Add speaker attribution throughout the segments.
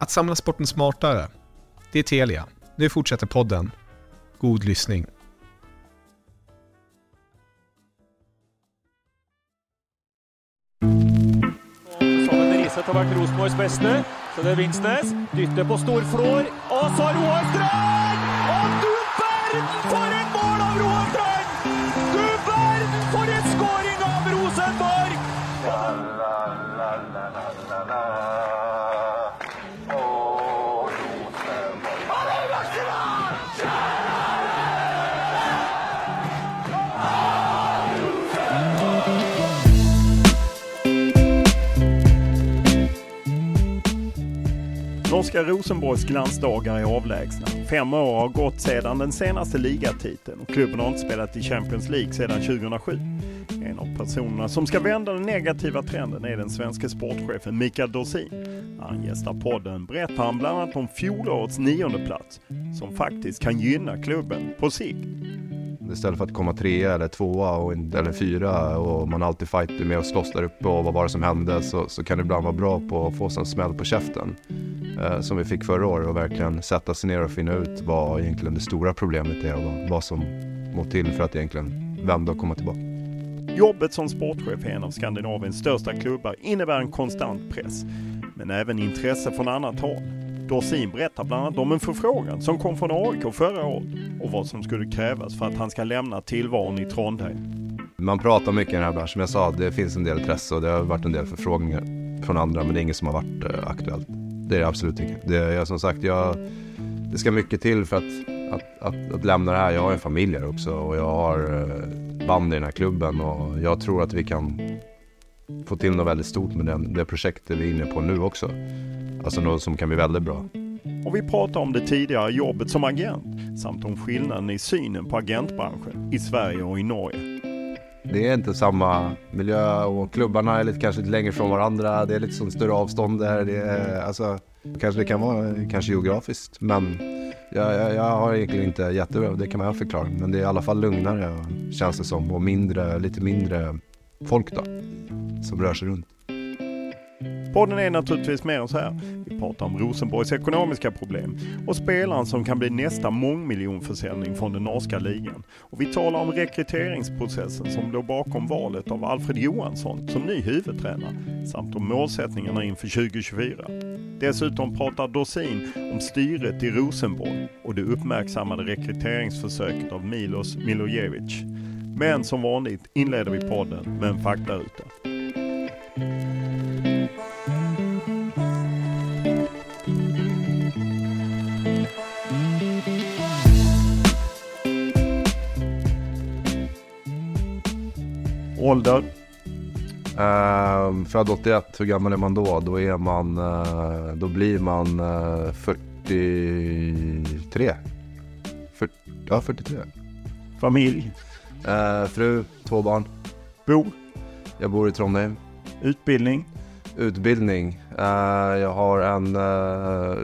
Speaker 1: Att samla sporten smartare. Det är Telia. Nu fortsätter podden. God lyssning.
Speaker 2: Sammen har vært Rosenborgs beste. Så det er Vinsnes. Dytter på Storflor. Og så Roar Strand! Svenska Rosenborgs glansdagar är avlägsna. Fem år har gått sedan den senaste ligatiteln och klubben har inte spelat i Champions League sedan 2007. En av personerna som ska vända den negativa trenden är den svenska sportchefen Mikael Dorsin. När han gästar podden berättar han bland annat om fjolårets nionde plats som faktiskt kan gynna klubben på sikt.
Speaker 3: Istället för att komma trea eller tvåa och, in- eller fyra och man alltid fighter med och slåss där uppe och vad var det som hände så, så kan det ibland vara bra på att få sig en smäll på käften. Eh, som vi fick förra året och verkligen sätta sig ner och finna ut vad egentligen det stora problemet är och vad, vad som må till för att egentligen vända och komma tillbaka.
Speaker 2: Jobbet som sportchef i en av Skandinaviens största klubbar innebär en konstant press, men även intresse från annat håll. Dorsin berättar bland annat om en förfrågan som kom från AIK förra året och vad som skulle krävas för att han ska lämna tillvaron i Trondheim.
Speaker 3: Man pratar mycket i den här branschen, som jag sa, det finns en del intresse och det har varit en del förfrågningar från andra men det är inget som har varit eh, aktuellt. Det är det absolut inte. Det jag, som sagt, jag, det ska mycket till för att, att, att, att lämna det här. Jag har en familj här också och jag har eh, band i den här klubben och jag tror att vi kan få till något väldigt stort med den, det projektet vi är inne på nu också. Alltså något som kan bli väldigt bra.
Speaker 2: Och vi pratar om det tidigare jobbet som agent samt om skillnaden i synen på agentbranschen i Sverige och i Norge.
Speaker 3: Det är inte samma miljö och klubbarna är lite, kanske lite längre från varandra. Det är lite som större avstånd där. Det är, alltså, kanske det kan vara kanske geografiskt, men jag, jag, jag har egentligen inte jättebra, det kan man ha förklaring. Men det är i alla fall lugnare känns det som och mindre, lite mindre folk då som rör sig runt.
Speaker 2: Podden är naturligtvis mer än så här prata pratar om Rosenborgs ekonomiska problem och spelaren som kan bli nästa mångmiljonförsäljning från den norska ligan. Och vi talar om rekryteringsprocessen som låg bakom valet av Alfred Johansson som ny huvudtränare samt om målsättningarna inför 2024. Dessutom pratar Dorsin om styret i Rosenborg och det uppmärksammade rekryteringsförsöket av Milos Milojevic. Men som vanligt inleder vi podden med en faktaruta. Ålder?
Speaker 3: Uh, född 81, hur gammal är man då? Då, är man, uh, då blir man uh, 43. För, ja, 43.
Speaker 2: Familj?
Speaker 3: Uh, fru, två barn.
Speaker 2: Bo?
Speaker 3: Jag bor i Trondheim.
Speaker 2: Utbildning?
Speaker 3: Utbildning. Uh, jag har en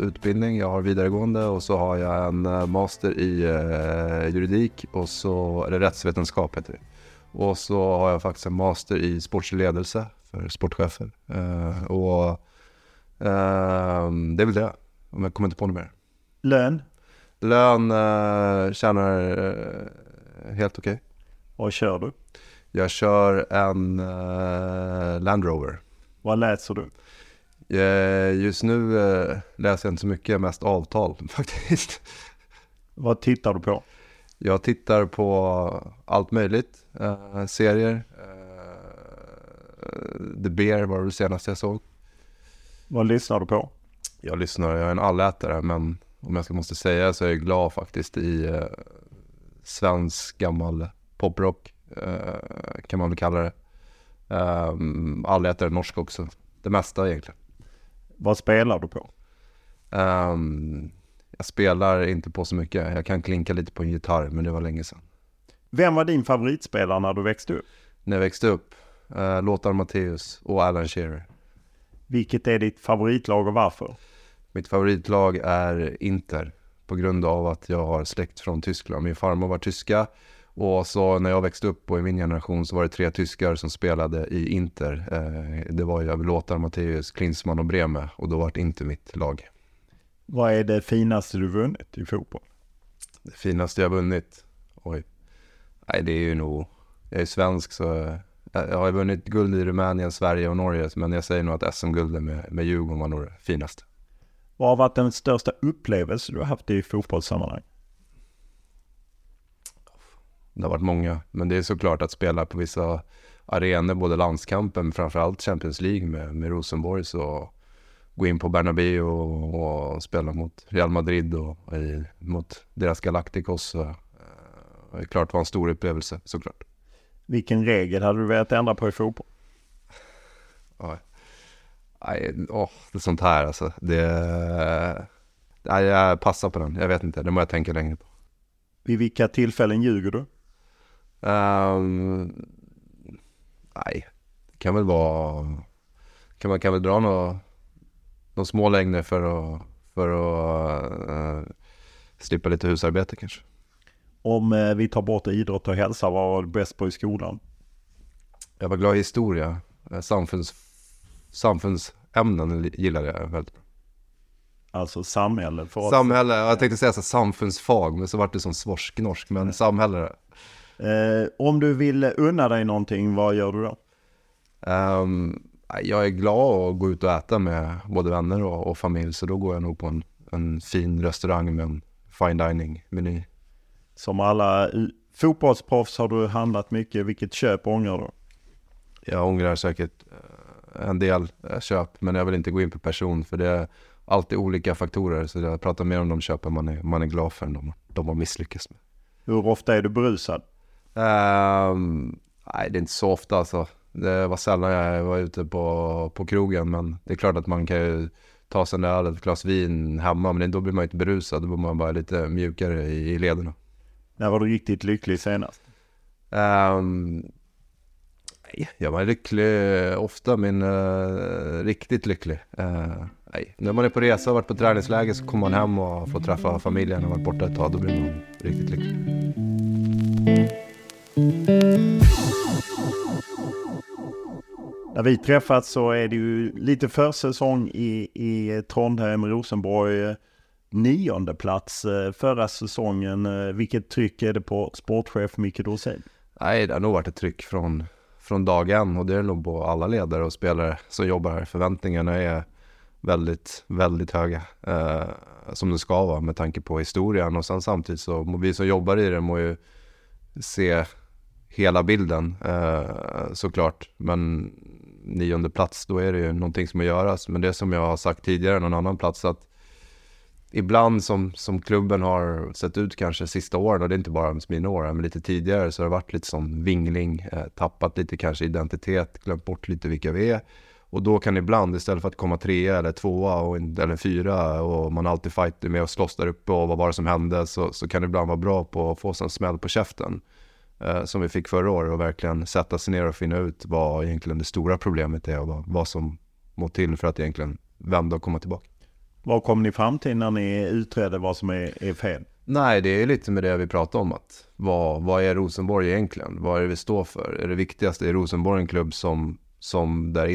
Speaker 3: utbildning, jag har vidaregående och så har jag en master i juridik och så, eller rättsvetenskap heter det. Och så har jag faktiskt en master i sportslig ledelse för sportchefer. och det är väl det, om jag kommer inte på något mer.
Speaker 2: Lön?
Speaker 3: Lön tjänar helt okej. Okay.
Speaker 2: Vad kör du?
Speaker 3: Jag kör en uh, Land Rover.
Speaker 2: Vad läser du?
Speaker 3: Uh, just nu uh, läser jag inte så mycket, mest avtal faktiskt.
Speaker 2: Vad tittar du på?
Speaker 3: Jag tittar på allt möjligt. serier. The Bear var det senaste jag såg.
Speaker 2: Vad lyssnar du på?
Speaker 3: Jag lyssnar, jag är en allätare men om jag ska måste säga så är jag glad faktiskt i svensk gammal poprock. Eh, kan man väl kalla det. Um, Allätare norsk också. Det mesta egentligen.
Speaker 2: Vad spelar du på?
Speaker 3: Um, jag spelar inte på så mycket. Jag kan klinka lite på en gitarr, men det var länge sedan.
Speaker 2: Vem var din favoritspelare när du växte upp?
Speaker 3: När jag växte upp? Uh, Lothar Matthäus och Alan Shearer.
Speaker 2: Vilket är ditt favoritlag och varför?
Speaker 3: Mitt favoritlag är Inter. På grund av att jag har släkt från Tyskland. Min farmor var tyska och så när jag växte upp och i min generation så var det tre tyskar som spelade i Inter. Eh, det var ju Lothar, Matthäus, Klinsmann och Breme och då var det Inter mitt lag.
Speaker 2: Vad är det finaste du vunnit i fotboll?
Speaker 3: Det finaste jag vunnit? Oj. Nej, det är ju nog... Jag är svensk så jag har vunnit guld i Rumänien, Sverige och Norge. Men jag säger nog att SM-guldet med, med Djurgården var nog det finaste.
Speaker 2: Vad har varit den största upplevelse du har haft i fotbollssammanhang?
Speaker 3: Det har varit många, men det är såklart att spela på vissa arenor, både landskampen, men framförallt Champions League med, med Rosenborg. Så gå in på Bernabéu och, och, spela mot Real Madrid och i, mot deras Galacticos. Eh, det är klart var en stor upplevelse såklart.
Speaker 2: Vilken regel hade du velat ändra på i fotboll?
Speaker 3: Nej, åh, det är sånt här alltså. Det, nej, jag passar på den. Jag vet inte, det må jag tänka längre på.
Speaker 2: Vid vilka tillfällen ljuger du?
Speaker 3: Um, nej, det kan väl vara... Kan man kan väl dra några, några små längder för att, för att uh, slippa lite husarbete kanske.
Speaker 2: Om uh, vi tar bort idrott och hälsa, vad var du bäst på i skolan?
Speaker 3: Jag var glad i historia. Eh, samfunds, samfundsämnen gillade jag väldigt bra.
Speaker 2: Alltså samhälle? För
Speaker 3: samhälle, jag tänkte säga så samfundsfag, men så vart det som svorsk-norsk, men samhälle.
Speaker 2: Eh, om du vill unna dig någonting, vad gör du då?
Speaker 3: Um, jag är glad att gå ut och äta med både vänner och, och familj, så då går jag nog på en, en fin restaurang med en fine dining-meny.
Speaker 2: Som alla fotbollsproffs har du handlat mycket. Vilket köp ångrar du?
Speaker 3: Jag ångrar säkert eh, en del eh, köp, men jag vill inte gå in på person, för det är alltid olika faktorer. Så jag pratar mer om de köpen man är, man är glad för än de, de har misslyckats med.
Speaker 2: Hur ofta är du berusad?
Speaker 3: Um, nej, det är inte så ofta alltså. Det var sällan jag var ute på, på krogen, men det är klart att man kan ju ta sig en öl, ett glas vin hemma, men då blir man inte berusad, då blir man bara lite mjukare i, i lederna.
Speaker 2: När var du riktigt lycklig senast?
Speaker 3: Um, nej, jag var lycklig ofta, men uh, riktigt lycklig. Uh, nej. När man är på resa och varit på träningsläger så kommer man hem och får träffa familjen och varit borta ett tag, då blir man riktigt lycklig.
Speaker 2: När vi träffats så är det ju lite försäsong i, i Trondheim, Rosenborg. Eh, nionde plats eh, förra säsongen. Eh, vilket tryck är det på sportchef Micke Dorsin?
Speaker 3: Nej, det har nog varit ett tryck från, från dag en och det är nog på alla ledare och spelare som jobbar här. Förväntningarna är väldigt, väldigt höga. Eh, som det ska vara med tanke på historien och sen samtidigt så vi som jobbar i det må ju se hela bilden eh, såklart. Men nionde plats, då är det ju någonting som att göras. Men det som jag har sagt tidigare någon annan plats att ibland som, som klubben har sett ut kanske sista åren, och det är inte bara mina år, men lite tidigare så har det varit lite sån vingling, eh, tappat lite kanske identitet, glömt bort lite vilka vi är. Och då kan ibland, istället för att komma trea eller tvåa och, eller fyra och man alltid fighter med och slåss där uppe och vad var det som hände, så, så kan det ibland vara bra på att få sig en smäll på käften. Eh, som vi fick förra året och verkligen sätta sig ner och finna ut vad egentligen det stora problemet är och vad, vad som må till för att egentligen vända och komma tillbaka.
Speaker 2: Vad kom ni fram till när ni utredde vad som är, är fel?
Speaker 3: Nej, det är lite med det vi pratade om. Att vad, vad är Rosenborg egentligen? Vad är det vi står för? Är det viktigaste, är Rosenborg en klubb som, som där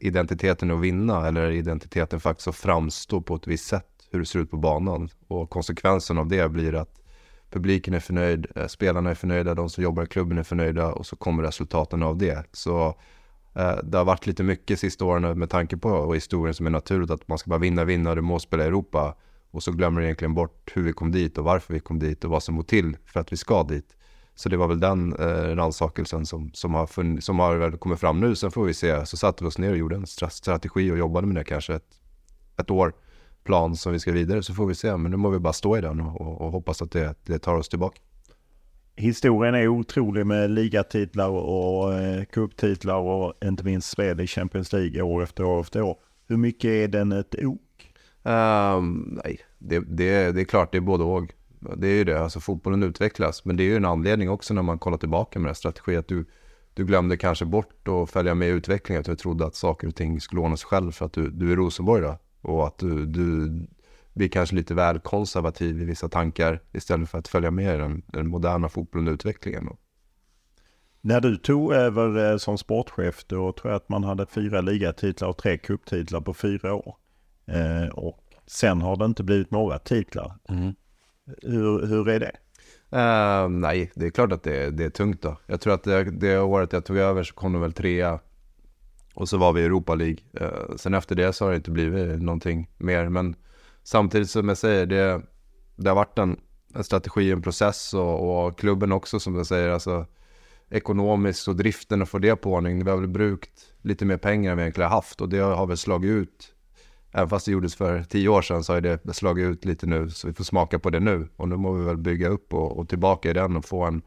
Speaker 3: identiteten är att vinna eller är identiteten faktiskt att framstå på ett visst sätt hur det ser ut på banan? Och konsekvensen av det blir att publiken är förnöjd, eh, spelarna är förnöjda, de som jobbar i klubben är förnöjda och så kommer resultaten av det. Så eh, det har varit lite mycket sista åren med tanke på historien som är naturligt att man ska bara vinna, vinna, du måste spela i Europa. Och så glömmer du egentligen bort hur vi kom dit och varför vi kom dit och vad som går till för att vi ska dit. Så det var väl den eh, rannsakelsen som, som, har funn, som har väl kommit fram nu. Sen får vi se. Så satte vi oss ner och gjorde en strategi och jobbade med det kanske ett, ett år. Plan som vi ska vidare så får vi se. Men nu må vi bara stå i den och, och, hoppas att det, det tar oss tillbaka
Speaker 2: historien är otrolig med ligatitlar och eh, cuptitlar och inte minst spel i Champions League år efter år efter år. Hur mycket är den ett ok?
Speaker 3: Um, nej, det, det, det är klart det är både och. Det är ju det, alltså fotbollen utvecklas. Men det är ju en anledning också när man kollar tillbaka med den strategi att du, du glömde kanske bort att följa med i utvecklingen. Att du trodde att saker och ting skulle ordna sig själv för att du, du är Rosenborg då. Och att du, du, blir kanske lite väl konservativ i vissa tankar istället för att följa med den, den moderna fotbollen och utvecklingen.
Speaker 2: När du tog över eh, som sportchef då tror jag att man hade fyra ligatitlar och tre kupptitlar på fyra år. Eh, och sen har det inte blivit några titlar. Mm. Hur, hur är det?
Speaker 3: Uh, nej, det är klart att det, det är tungt då. Jag tror att det, det året jag tog över så kom det väl trea. Och så var vi i Europa League. Eh, sen efter det så har det inte blivit någonting mer. Men samtidigt som jag säger, det, det har varit en, en strategi, en process och, och, klubben också som jag säger, alltså ekonomiskt och driften och få det på ordning. Vi har väl brukt lite mer pengar än vi egentligen har haft och det har väl slagit ut. Även fast det gjordes för tio år sedan så har det slagit ut lite nu så vi får smaka på det nu. Och nu må vi väl bygga upp och, och tillbaka i den och få en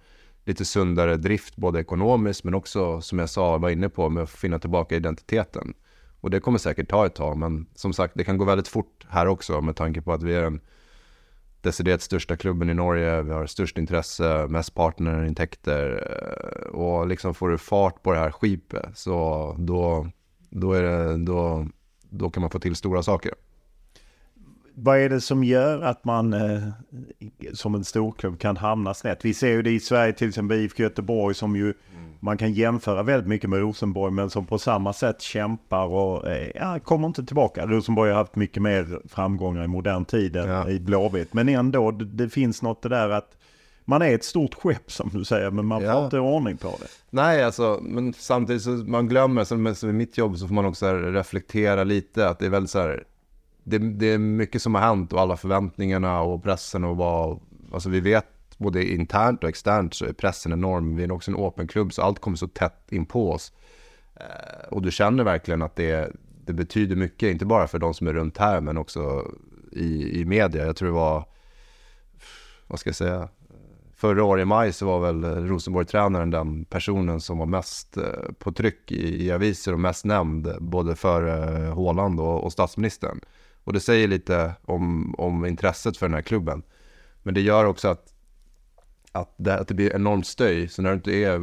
Speaker 3: lite sundare drift både ekonomiskt men också som jag sa, var inne på med att finna tillbaka identiteten. Och det kommer säkert ta ett tag, men som sagt, det kan gå väldigt fort här också med tanke på att vi är den deciderat största klubben i Norge. Vi har störst intresse, mest partnerintäkter eh, och liksom får du fart på det här skipet så då, då, är det, då, då kan man få till stora saker.
Speaker 2: Vad är det som gör att man eh, som en storklubb kan hamna snett? Vi ser ju det i Sverige till exempel IFK Göteborg som ju man kan jämföra väldigt mycket med Rosenborg men som på samma sätt kämpar och eh, ja, kommer inte tillbaka. Rosenborg har haft mycket mer framgångar i modern tid än ja. i Blåvitt. Men ändå, det, det, finns något det där att man är ett stort skepp som du säger, men man ja. får inte ordning på det.
Speaker 3: Nej, alltså, men samtidigt så man glömmer, som, som i mitt jobb så får man också reflektera lite, att det är väldigt så här, det, det, är mycket som har hänt och alla förväntningarna och pressen och vad, alltså vi vet både internt och externt så är pressen enorm. Vi är också en open klubb så allt kommer så tätt in på oss. Eh, och du känner verkligen att det, det betyder mycket, inte bara för de som är runt här men också i, i media. Jag tror det var, vad ska jag säga, förra året i maj så var väl Rosenborg-tränaren den personen som var mest eh, på tryck i, i aviser och mest nämnd både för Håland och, och statsministern. Och det säger lite om, om intresset för den här klubben. Men det gör också att att det, att det blir enormt stöj. Så när det inte är,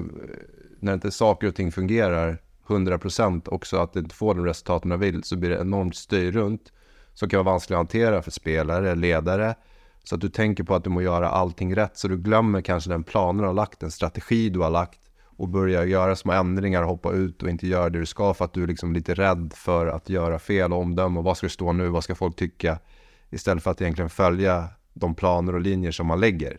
Speaker 3: när inte saker och ting fungerar 100% också att det inte får de resultat man vill så blir det enormt stöj runt. Som kan vara vanskligt att hantera för spelare, ledare. Så att du tänker på att du må göra allting rätt. Så du glömmer kanske den planen du har lagt, den strategi du har lagt. Och börja göra små ändringar, hoppa ut och inte göra det du ska för att du är liksom lite rädd för att göra fel och omdöme. Och vad ska det stå nu? Vad ska folk tycka? Istället för att egentligen följa de planer och linjer som man lägger.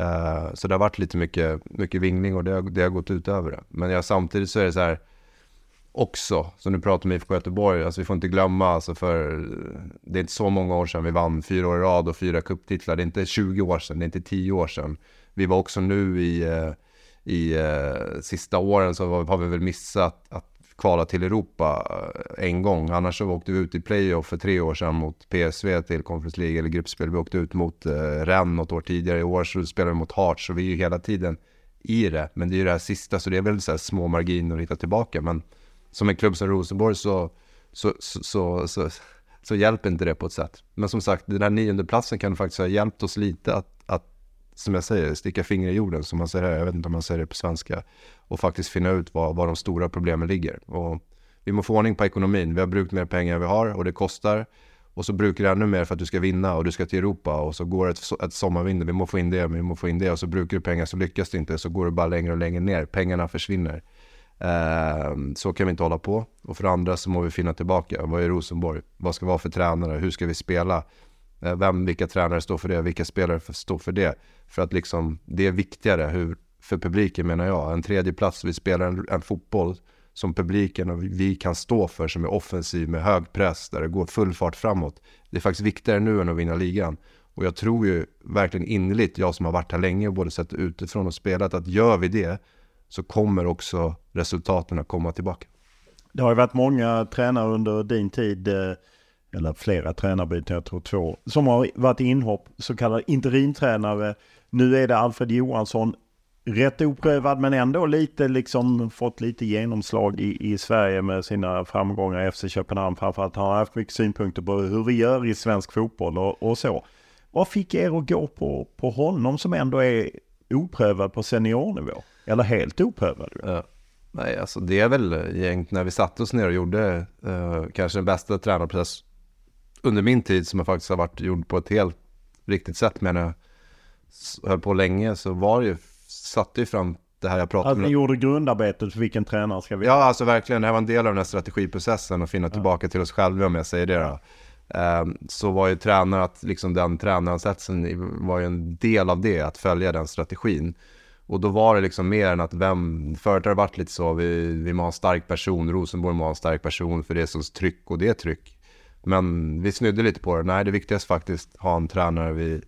Speaker 3: Uh, så det har varit lite mycket, mycket vingling och det har, det har gått ut över det. Men jag, samtidigt så är det så här också, som du pratar om IFK Göteborg, alltså vi får inte glömma, alltså för det är inte så många år sedan vi vann fyra år i rad och fyra kupptitlar. Det är inte 20 år sedan, det är inte 10 år sedan. Vi var också nu i, uh, i eh, sista åren så har vi väl missat att kvala till Europa eh, en gång. Annars så åkte vi ut i playoff för tre år sedan mot PSV till Conference League eller gruppspel. Vi åkte ut mot eh, Rennes något år tidigare. I år så spelar vi mot Hearts så vi är ju hela tiden i det. Men det är ju det här sista så det är väl så små marginer att hitta tillbaka. Men som en klubb som Rosenborg så, så, så, så, så, så hjälper inte det på ett sätt. Men som sagt, den här nionde platsen kan faktiskt ha hjälpt oss lite att, att som jag säger, sticka fingret i jorden, som man säger här, jag vet inte om man säger det på svenska, och faktiskt finna ut var, var de stora problemen ligger. Och vi måste få ordning på ekonomin. Vi har brukt mer pengar än vi har och det kostar. Och så brukar du ännu mer för att du ska vinna och du ska till Europa och så går ett, ett sommarvinter, vi måste få in det, vi måste få in det och så brukar du pengar så lyckas det inte så går det bara längre och längre ner, pengarna försvinner. Eh, så kan vi inte hålla på. Och för det andra så må vi finna tillbaka, vad är Rosenborg? Vad ska vi vara för tränare? Hur ska vi spela? Eh, vem, vilka tränare står för det? Vilka spelare står för det? För att liksom, det är viktigare hur, för publiken menar jag. En tredje plats, vi spelar en, en fotboll som publiken och vi kan stå för som är offensiv med hög press där det går full fart framåt. Det är faktiskt viktigare nu än att vinna ligan. Och jag tror ju verkligen innerligt, jag som har varit här länge och både sett utifrån och spelat, att gör vi det så kommer också resultaten att komma tillbaka.
Speaker 2: Det har ju varit många tränare under din tid, eh, eller flera tränarbyten, jag tror två, som har varit inhopp, så kallade interimtränare. Nu är det Alfred Johansson rätt oprövad men ändå lite liksom fått lite genomslag i, i Sverige med sina framgångar i FC Köpenhamn. Framförallt har han haft mycket synpunkter på hur vi gör i svensk fotboll och, och så. Vad fick er att gå på, på honom som ändå är oprövad på seniornivå? Eller helt oprövad?
Speaker 3: Ja. Nej, alltså det är väl egentligen när vi satte oss ner och gjorde eh, kanske den bästa tränarprocess under min tid som jag faktiskt har varit gjord på ett helt riktigt sätt. Men jag höll på länge så var det ju satte ju fram det här jag pratade
Speaker 2: om. Alltså ni gjorde grundarbetet för vilken tränare ska vi?
Speaker 3: Ja, alltså verkligen. Det här var en del av den här strategiprocessen och finna ja. tillbaka till oss själva om jag säger det då. Um, så var ju tränare, att liksom den tränaransatsen var ju en del av det, att följa den strategin. Och då var det liksom mer än att vem, förut har det varit lite så, vi, vi må ha en stark person, Rosenborg må ha en stark person för det är så tryck och det är tryck. Men vi snydde lite på det, nej det viktigaste faktiskt ha en tränare vid...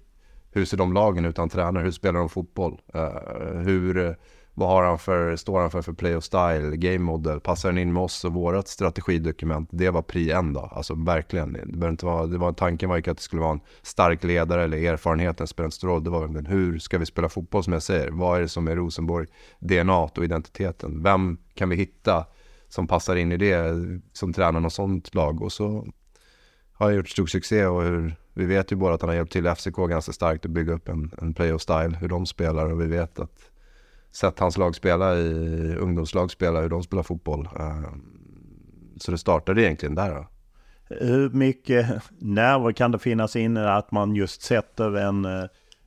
Speaker 3: hur ser de lagen ut han tränar? Hur spelar de fotboll? Uh, hur, vad har han för, står han för för play och style, game model? Passar den in med oss och vårt strategidokument? Det var pri en då, alltså verkligen. Det, inte vara, det var, tanken var ju att det skulle vara en stark ledare eller erfarenheten spelar inte stor roll. Det var men hur ska vi spela fotboll som jag säger? Vad är det som är Rosenborg DNA och identiteten? Vem kan vi hitta som passar in i det som tränar något sånt lag? Och så har gjort stor succé och hur vi vet ju bara att han har hjälpt till FCK ganska starkt att bygga upp en, en play of style, hur de spelar och vi vet att sett hans lag spela i ungdomslag spela, hur de spelar fotboll. Uh, så det startade egentligen där. Då.
Speaker 2: Hur mycket nerver kan det finnas inne att man just sätter en uh,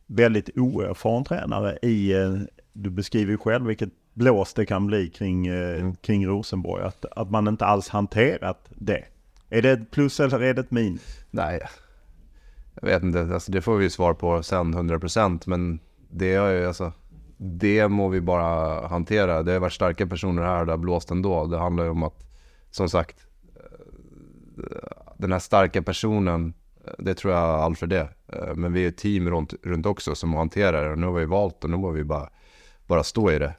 Speaker 2: väldigt oerfaren tränare i, uh, du beskriver ju själv vilket blås det kan bli kring, mm. kring Rosenborg, att, att man inte alls hanterat det. Är det ett plus eller är det ett minus?
Speaker 3: Nej, jag vet inte, alltså det får vi ju svar på sen 100% men det är ju alltså det må vi bara hantera. Det har varit starka personer här och det har blåst ändå. Det handlar ju om att, som sagt, den här starka personen, det tror jag allt för det. Men vi är ett team runt, runt också som hanterar det. Nu har vi valt och nu har vi bara, bara stå i det.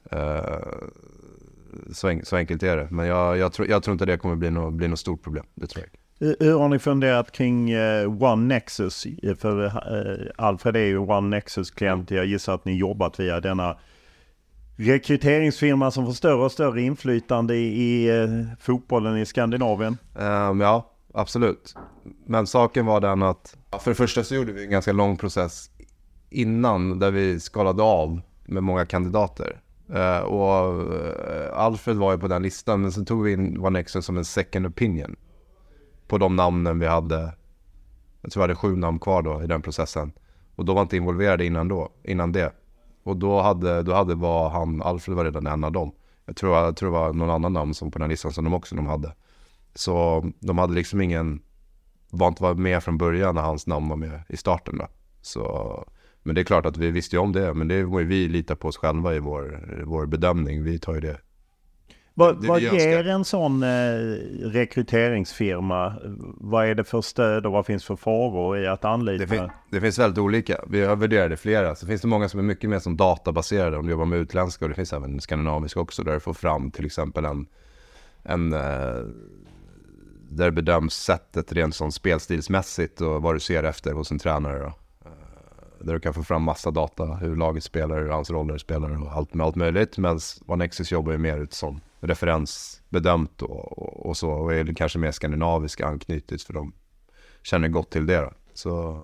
Speaker 3: Så, en, så enkelt är det. Men jag, jag, tror, jag tror inte det kommer bli något, bli något stort problem. Det tror jag
Speaker 2: hur har ni funderat kring uh, One Nexus? För uh, Alfred är ju One Nexus-klient. Jag gissar att ni jobbat via denna rekryteringsfirma som får större och större inflytande i, uh, fotbollen i Skandinavien.
Speaker 3: Um, ja, absolut. Men saken var den att för det första så gjorde vi en ganska lång process innan där vi skalade av med många kandidater. Uh, och eh, Alfred var ju på den listan men sen tog vi in One som en second opinion på de namnen vi hade. Jag tror vi hade sju namn kvar då i den processen. Och då var inte involverade innan, då, innan det. Och då hade, då hade var han, Alfred var redan en av dem. Jag tror, jag tror det var någon annan namn som på den listan som de också de hade. Så de hade liksom ingen, var inte var med från början när hans namn var med i starten då. Så, men det är klart att vi visste ju om det, men det var ju vi lita på oss själva i vår, vår bedömning. Vi tar ju det
Speaker 2: vad, vad ger en sån eh, rekryteringsfirma? Vad är det för stöd och vad finns för faror i att anlita?
Speaker 3: Det, fin det finns väldigt olika. Vi har värderat flera. Så finns det många som är mycket mer som databaserade om du jobbar med utländska och det finns även skandinaviska också där du får fram till exempel en en eh, där bedöms sättet rent som spelstilsmässigt och vad du ser efter hos en tränare. Då. Där du kan få fram massa data, hur laget spelar, hur hans roller spelar och allt med allt möjligt. Medan OneXis jobbar ju mer som referensbedömt och, och, och, så och är kanske mer skandinaviska anknytet för de känner gott till det. Då. Så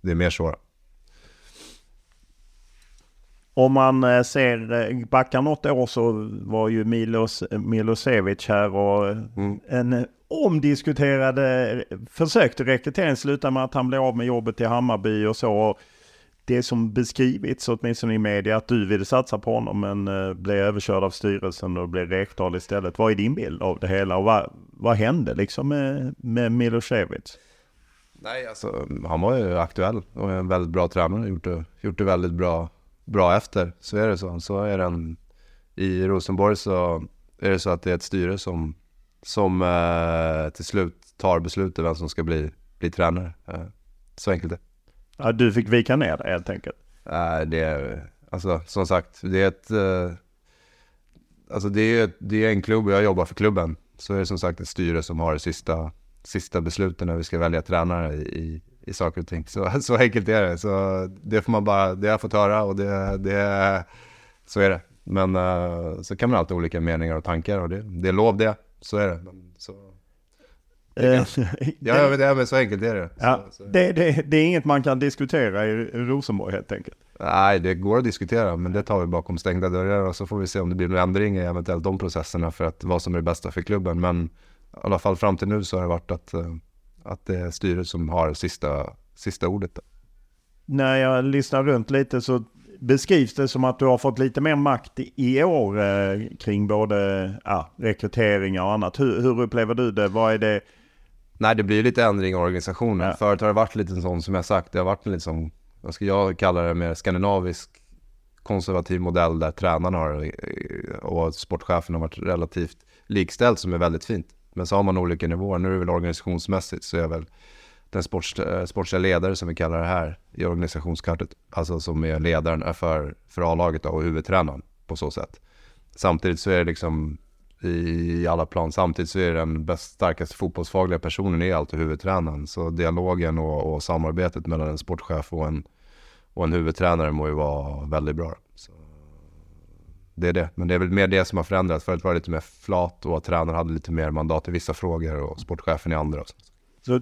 Speaker 3: det är mer så.
Speaker 2: Om man eh, ser, eh, backar något år så var ju Milos, Milosevic här och mm. en omdiskuterade försök till rekrytering slutade med att han blev av med jobbet i Hammarby och så. Det som beskrivits, åtminstone i media, att du ville satsa på honom men blev överkörd av styrelsen och blev rektal istället. Vad är din bild av det hela och vad, vad hände liksom med, med Milosevic?
Speaker 3: Nej, alltså han var ju aktuell och en väldigt bra tränare. Gjort det, gjort det väldigt bra bra efter. Så är det så. Så är den i Rosenborg så är det så att det är ett styre som, som eh, till slut tar beslutet vem som ska bli, bli tränare. Eh, så enkelt det.
Speaker 2: Ja, du fick vika ner det helt enkelt?
Speaker 3: Nej, äh, det är, alltså som sagt, det är ett, eh, alltså det är, det är en klubb och jag jobbar för klubben. Så är det som sagt ett styre som har det sista, sista besluten när vi ska välja tränare i, i saker och ting. Så, så enkelt är det. Så det får man bara, det har jag fått höra och det, det så är det. Men uh, så kan man alltid ha olika meningar och tankar och det, det är lov det. Så är det. Så, det eh, ja, det, men så enkelt är det.
Speaker 2: Ja, så, så. Det, det, det, är inget man kan diskutera i Rosenborg helt enkelt.
Speaker 3: Nej, det går att diskutera, men det tar vi bakom stängda dörrar och så får vi se om det blir någon ändring i eventuellt de processerna för att vad som är det bästa för klubben. Men i alla fall fram till nu så har det varit att uh, att det är styret som har sista, sista ordet.
Speaker 2: När jag lyssnar runt lite så beskrivs det som att du har fått lite mer makt i år eh, kring både ja, rekryteringar och annat. Hur, hur, upplever du det? Vad är det?
Speaker 3: Nej, det blir lite ändring i organisationen. Ja. Förut har det varit lite sån som jag sagt, det har varit en lite sån, vad ska jag kalla det, mer skandinavisk konservativ modell där tränarna har eh, och sportchefen har varit relativt likställt som är väldigt fint. Men så har man olika nivåer. Nu är det väl organisationsmässigt så är väl den sports, eh, sportsliga ledare som vi kallar det här i organisationskartet. Alltså som är ledaren för, för A-laget och huvudtränaren på så sätt. Samtidigt så är det liksom i alla plan. Samtidigt så är den bäst, starkaste fotbollsfagliga personen är alltid huvudtränaren. Så dialogen och, och samarbetet mellan en sportchef och en, och en huvudtränare må ju vara väldigt bra. Det är det. Men det är väl mer det som har förändrats. Förut var det lite mer flat och tränaren hade lite mer mandat i vissa frågor och sportchefen i andra.
Speaker 2: Så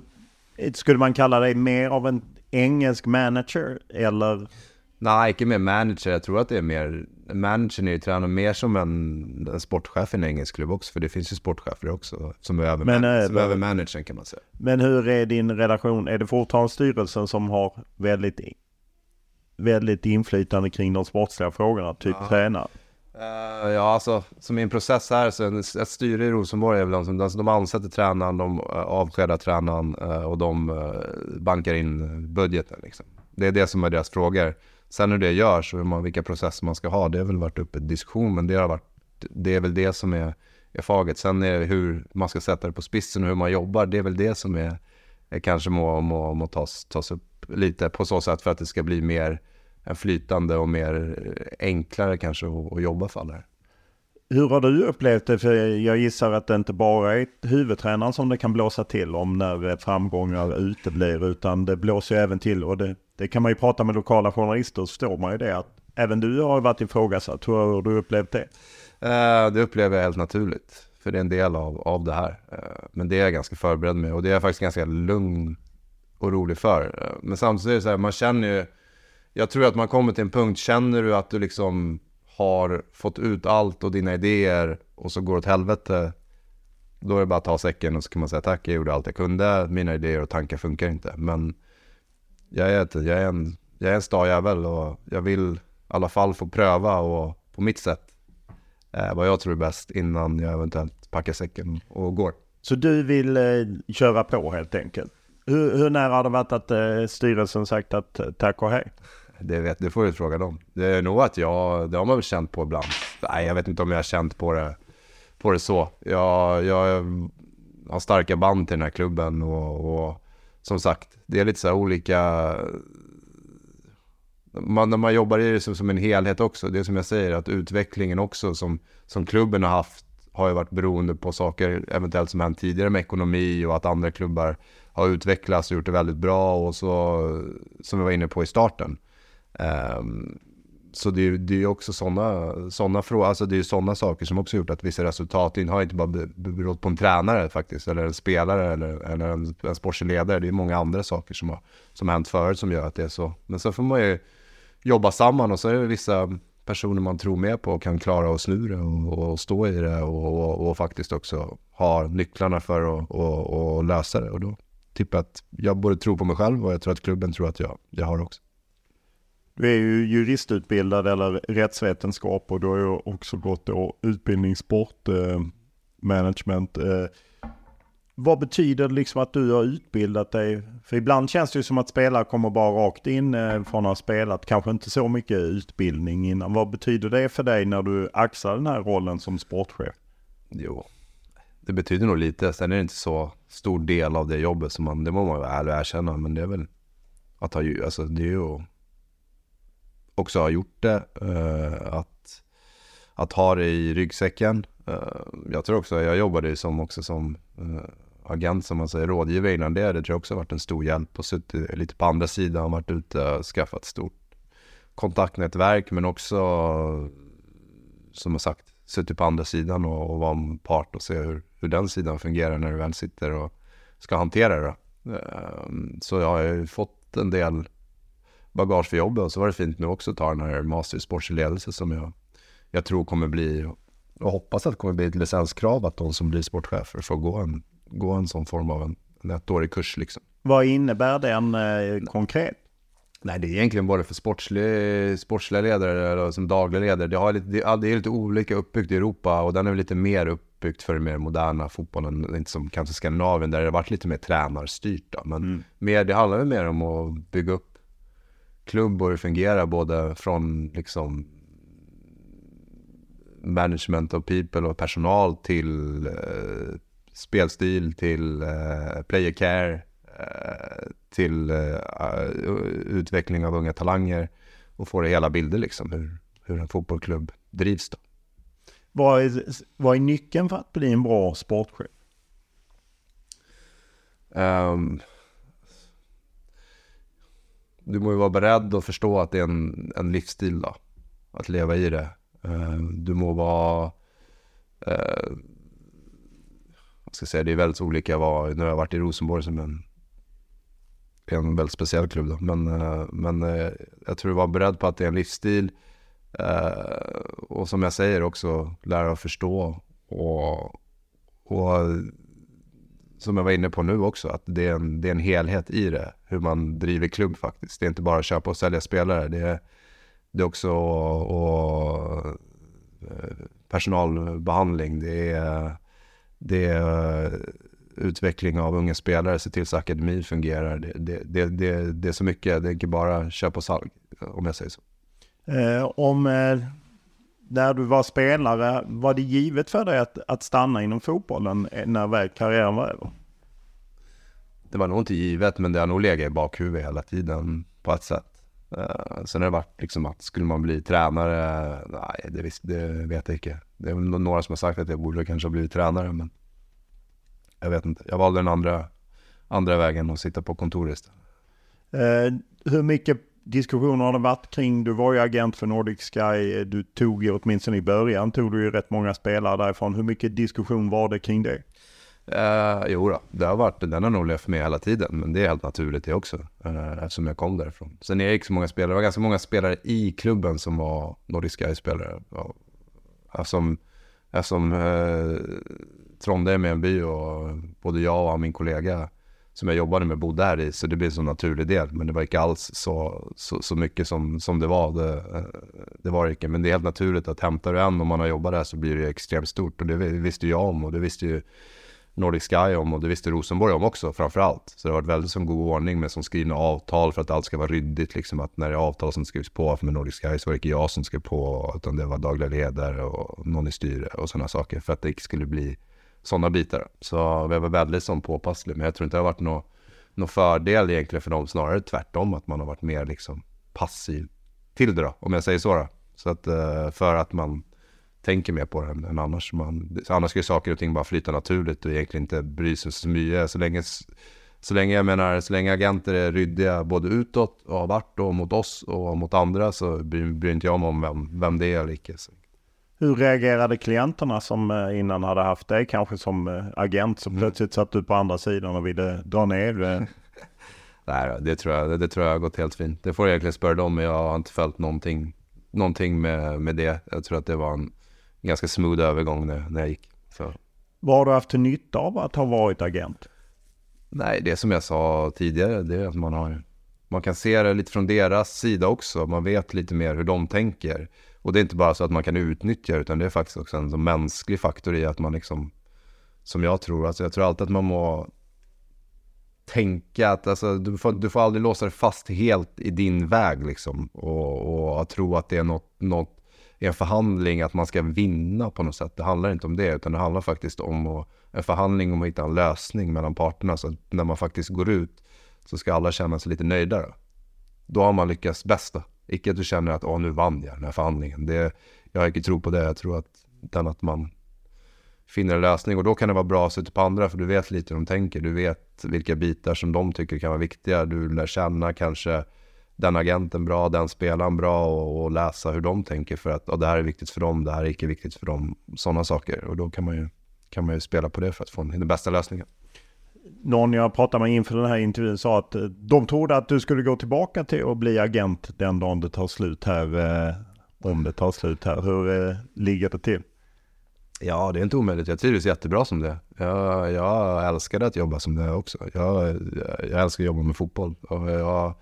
Speaker 2: skulle man kalla dig mer av en engelsk manager eller?
Speaker 3: Nej, inte mer manager. Jag tror att det är mer, managern är ju tränare mer som en, en sportchef i en engelsk klubb också. För det finns ju sportchefer också som är över, men, man, som är över managern kan man säga.
Speaker 2: Men hur är din relation? Är det fortfarande styrelsen som har väldigt, väldigt inflytande kring de sportsliga frågorna? Typ ja. tränare?
Speaker 3: Uh, ja, alltså som i en process här så en, ett styre i Rosenborg är väl de alltså, de ansätter tränaren, de uh, avskedar tränaren uh, och de uh, bankar in budgeten. Liksom. Det är det som är deras frågor. Sen hur det görs och man, vilka processer man ska ha, det har väl varit uppe i diskussion, men det, har varit, det är väl det som är, är faget. Sen är det hur man ska sätta det på spissen och hur man jobbar, det är väl det som är, är kanske må, må, må tas, tas upp lite på så sätt för att det ska bli mer en flytande och mer enklare kanske att, jobba för alla här.
Speaker 2: Hur har du upplevt det? För jag gissar att det inte bara är huvudtränaren som det kan blåsa till om när framgångar uteblir, utan det blåser ju även till och det, det kan man ju prata med lokala journalister så förstår man ju det att även du har varit ifrågasatt. Hur har du upplevt det?
Speaker 3: Uh, det upplever jag helt naturligt, för det är en del av, av det här. Uh, men det är jag ganska förberedd med och det är jag faktiskt ganska lugn och rolig för. Uh, men samtidigt är det så här, man känner ju jag tror att man kommer till en punkt, känner du att du liksom har fått ut allt och dina idéer och så går det åt helvete. Då är det bara att ta säcken och så kan man säga tack, jag gjorde allt jag kunde, mina idéer och tankar funkar inte. Men jag är, ett, jag är en, jag är en starjävel och jag vill i alla fall få pröva och på mitt sätt eh, vad jag tror är bäst innan jag eventuellt packar säcken och går.
Speaker 2: Så du vill eh, köra på helt enkelt? Hur, hur nära har det varit att eh, styrelsen sagt att eh, tack och hej?
Speaker 3: Det, vet, det får du fråga dem. Det är nog att jag, det har man väl känt på ibland. Nej, jag vet inte om jag har känt på det, på det så. Jag, jag har starka band till den här klubben och, och som sagt, det är lite så här olika... Man, när man jobbar i det som, som en helhet också, det är som jag säger, att utvecklingen också som, som klubben har haft har ju varit beroende på saker eventuellt som hänt tidigare med ekonomi och att andra klubbar har utvecklats och gjort det väldigt bra och så som vi var inne på i starten. Um, så det är ju också sådana såna frågor, alltså det är sådana saker som också gjort att vissa resultat har inte bara berott på en tränare faktiskt, eller en spelare eller, eller en, en sportslig ledare. Det är många andra saker som har, som har hänt förut som gör att det är så. Men så får man ju jobba samman och så är det vissa personer man tror mer på och kan klara att snu det och, och stå i det och, och, och, faktiskt också ha nycklarna för att och, och lösa det. Och då tippar att jag både tror på mig själv och jag tror att klubben tror att jag, jag har också.
Speaker 2: Du är ju juristutbildad eller rättsvetenskap och du har ju också gått då utbildning. Eh, eh, vad betyder det liksom att du har utbildat dig? För ibland känns det ju som att spelare kommer bara rakt in eh, från att ha spelat, kanske inte så mycket utbildning innan. Vad betyder det för dig när du axlar den här rollen som sportchef?
Speaker 3: Jo, det betyder nog lite. Sen är det inte så stor del av det jobbet som man, det må man väl ärlig erkänna, men det är väl att ha, alltså det är ju också ha gjort det. Eh, att, att ha det i ryggsäcken. Eh, jag tror också, jag jobbade som också som eh, agent som man säger, rådgivare innan det. Det tror jag också har varit en stor hjälp och suttit lite på andra sidan, varit ute och skaffat stort kontaktnätverk men också som jag sagt suttit typ på andra sidan och, och vara en part och se hur, hur den sidan fungerar när du väl sitter och ska hantera det. Ehm, så jag har ju fått en del bagage för jobbet. Och så var det fint nu också att ta den här master i sportsledelse som jag, jag tror kommer bli, och hoppas att det kommer bli ett licenskrav att de som blir sportchefer får gå en, gå en sån form av en, en ettårig kurs liksom.
Speaker 2: Vad innebär den eh, konkret?
Speaker 3: Nej, det är egentligen både för sportslig, sportsliga ledare eller som dagliga ledare. Det, har lite, det, är lite olika uppbyggt i Europa och den är lite mer uppbyggt för den mer moderna fotbollen. Inte som kanske Skandinavien där det har varit lite mer tränarstyrt. Då. Men mm. mer, det handlar väl mer om att bygga upp klubb och det fungerar både från liksom management of people och personal till eh, spelstil, till eh, player care, till eh, utveckling av unga talanger och få det hela bilder liksom hur, hur en fotbollsklubb drivs då.
Speaker 2: Vad är, vad är nyckeln för att bli en bra sportchef? Um,
Speaker 3: du må ju vara beredd att förstå att det är en, en livsstil då. Att leva i det. Uh, du må vara... Uh, jag ska säga, det är väldigt olika vad, nu har jag varit i Rosenborg som en, en väldigt speciell klubb då. Men, eh, men eh, jag tror du var beredd på att det är en livsstil. Eh, och som jag säger också, lära att förstå. Och, och som jag var inne på nu också, att det är, en, det är en helhet i det. Hur man driver klubb faktiskt. Det är inte bara att köpa och sälja spelare. Det är, det är också och, och personalbehandling. Det är, det är utveckling av unga spelare, se till så att akademin fungerar. Det, det, det, det, är så mycket, det är inte bara köp och sälj, om jag säger så.
Speaker 2: Eh, om eh, när du var spelare, var det givet för dig att, att stanna inom fotbollen när väl karriären var över?
Speaker 3: Det var nog inte givet, men det har nog legat i bakhuvudet hela tiden på ett sätt. Uh, sen har det varit liksom att skulle man bli tränare, nej det, visst, det vet jag inte. Det är väl några som har sagt att jag borde kanske ha blivit tränare, men jag vet inte. Jag valde den andra, andra vägen och sitta på kontoret istället.
Speaker 2: Uh, hur mycket diskussioner har det varit kring, du var ju agent för Nordic Sky, du tog ju åtminstone i början, tog du ju rätt många spelare därifrån. Hur mycket diskussion var det kring det?
Speaker 3: Uh, jo då, det har varit, den har nog levt med hela tiden, men det är helt naturligt det också, uh, eftersom jag kom därifrån. Sen är jag inte så många spelare, det var ganska många spelare i klubben som var Nordic Sky-spelare. Eftersom, eftersom uh, Trondheim är en by och både jag och min kollega som jag jobbade med bodde här i, så det blev en så naturlig del. Men det var inte alls så, så, så mycket som, som det var. Det, eh, det var det inte. Men det är helt naturligt att hämtar du en och man har jobbat där så blir det extremt stort. Och det visste jag om och det visste ju Nordic Sky om och det visste Rosenborg om också framför allt. Så det har varit väldigt som god ordning med som skrivna avtal för att allt ska vara ryddigt. Liksom att när det är avtal som skrivs på med Nordic Sky så var det inte jag som skrev på utan det var dagliga ledare och någon i styre och sådana saker. För att det inte skulle bli sådana bitar. Så vi var väldigt som påpasslig. Men jag tror inte det har varit någon, någon fördel egentligen för dem. Snarare tvärtom att man har varit mer liksom passiv till det då, om jag säger så. Då. Så att eh, för att man tänker mer på det än annars. Man, annars ska ju saker och ting bara flyta naturligt och egentligen inte bry sig så mycket. Så länge, så länge jag menar, så länge agenter är ryddiga både utåt och har varit och mot oss och mot andra så bryr, bryr inte jag mig om vem, vem det är eller icke. Så.
Speaker 2: Hur reagerade klienterna som eh, innan hade haft dig kanske som eh, agent som mm. plötsligt satt ut på andra sidan och ville dra ner?
Speaker 3: Nej, det tror, jag, det tror jag har gått helt fint. Det får jag egentligen spöra dem, men jag har inte följt någonting, någonting med, med det. Jag tror att det var en ganska smooth övergång när, när jag gick. Så.
Speaker 2: Vad har du haft för nytta av att ha varit agent?
Speaker 3: Nej, det som jag sa tidigare, det är att man har man kan se det lite från deras sida också. Man vet lite mer hur de tänker. Och det är inte bara så att man kan utnyttja det, utan det är faktiskt också en mänsklig faktor i att man liksom, som jag tror, alltså jag tror alltid att man må tänka att alltså, du, får, du får aldrig låsa dig fast helt i din väg liksom. Och, och tro att det är något, något i en förhandling att man ska vinna på något sätt. Det handlar inte om det, utan det handlar faktiskt om att, en förhandling om att hitta en lösning mellan parterna. Så att när man faktiskt går ut så ska alla känna sig lite nöjdare. Då, då har man lyckats bäst. Då. Icke att du känner att Åh, nu vann jag den här förhandlingen. Det, jag har inte tro på det. Jag tror att, utan att man finner en lösning. Och då kan det vara bra att sitta på andra, för du vet lite hur de tänker. Du vet vilka bitar som de tycker kan vara viktiga. Du lär känna kanske den agenten bra, den spelaren bra och, och läsa hur de tänker för att och det här är viktigt för dem, det här är icke viktigt för dem. Sådana saker. Och då kan man ju, kan man ju spela på det för att få den bästa lösningen.
Speaker 2: Någon jag pratade med inför den här intervjun sa att eh, de trodde att du skulle gå tillbaka till att bli agent den dagen det tar slut här. Eh, om det tar slut här. Hur eh, ligger det till?
Speaker 3: Ja, det är inte omöjligt. Jag trivs jättebra som det. Jag, jag älskade att jobba som det också. Jag, jag älskar att jobba med fotboll. Och jag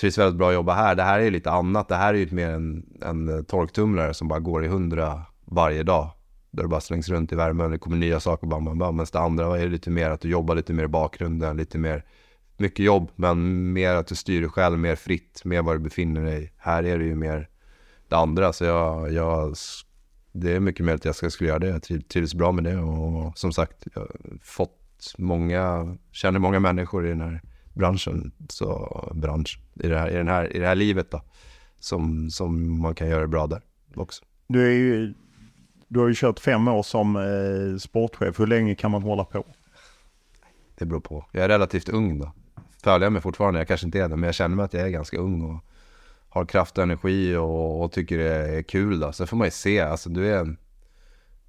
Speaker 3: trivs väldigt bra att jobba här. Det här är lite annat. Det här är ju mer en, en torktumlare som bara går i hundra varje dag. Där det bara slängs runt i värmen, det kommer nya saker, bam, bam, bam. Men det andra är lite mer att du jobbar lite mer i bakgrunden, lite mer, mycket jobb, men mer att du styr dig själv mer fritt, mer var du befinner dig. Här är det ju mer det andra, så jag, jag det är mycket möjligt att jag skulle göra det. Jag trivs bra med det och som sagt, jag har fått många, känner många människor i den här branschen, så bransch, i det här, i den här, i det här livet då, som, som man kan göra bra där också.
Speaker 2: Du är ju du har ju kört fem år som eh, sportchef. Hur länge kan man hålla på?
Speaker 3: Det beror på. Jag är relativt ung då. Följer jag mig fortfarande. Jag kanske inte är det, men jag känner mig att jag är ganska ung och har kraft och energi och, och tycker det är kul. Då. Så får man ju se. Alltså, du är...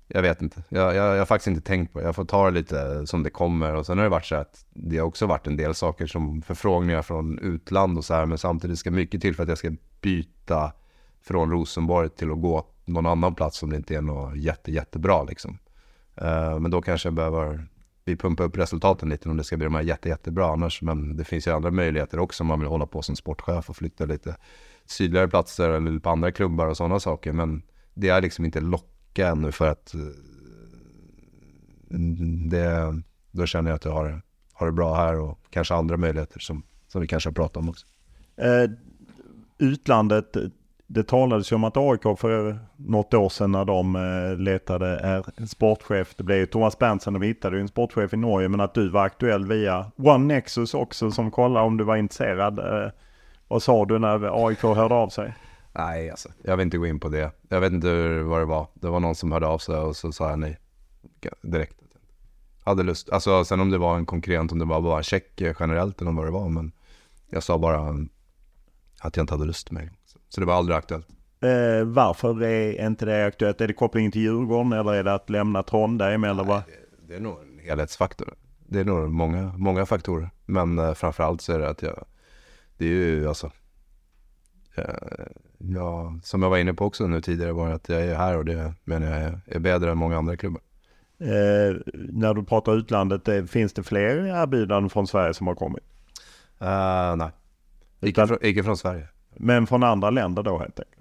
Speaker 3: Jag vet inte. Jag, jag, jag har faktiskt inte tänkt på det. Jag får ta det lite som det kommer. Och sen har det varit så att det har också varit en del saker som förfrågningar från utland och så här. Men samtidigt ska mycket till för att jag ska byta från Rosenborg till att gå någon annan plats som det inte är något jätte, jättebra liksom. Uh, men då kanske jag behöver vi pumpa upp resultaten lite om det ska bli de här jätte, jättebra annars. Men det finns ju andra möjligheter också om man vill hålla på som sportchef och flytta lite sydligare platser eller på andra klubbar och sådana saker. Men det är liksom inte locka ännu för att eh, det, då känner jag att jag har, har det bra här och kanske andra möjligheter som, som vi kanske har pratat om också.
Speaker 2: Eh, utlandet, det talades ju om att AIK för något år sedan när de eh, letade är sportchef. Det blev ju Thomas Berntsen de hittade ju en sportchef i Norge. Men att du var aktuell via One Nexus också som kollade om du var intresserad. Eh. Vad sa du när AIK hörde av sig?
Speaker 3: Nej, alltså, jag vill inte gå in på det. Jag vet inte vad det var. Det var någon som hörde av sig och så sa jag nej direkt. Hade lust. Alltså sen om det var en konkurrent, om det var bara en check generellt eller vad det var. Men jag sa bara att jag inte hade lust med det. Så det var aldrig aktuellt.
Speaker 2: Eh, varför är inte det aktuellt? Är det kopplingen till Djurgården eller är det att lämna Trondheim eller vad?
Speaker 3: Det, det, är nog en helhetsfaktor. Det är nog många, många faktorer. Men eh, framförallt så är det att jag, det är ju alltså, eh, ja, som jag var inne på också nu tidigare var att jag är här och det menar jag är, bättre än många andra klubbar.
Speaker 2: Eh, när du pratar utlandet, eh, finns det fler erbjudanden från Sverige som har kommit?
Speaker 3: Uh, nej, icke, från, icke från Sverige.
Speaker 2: Men från andra länder då helt enkelt?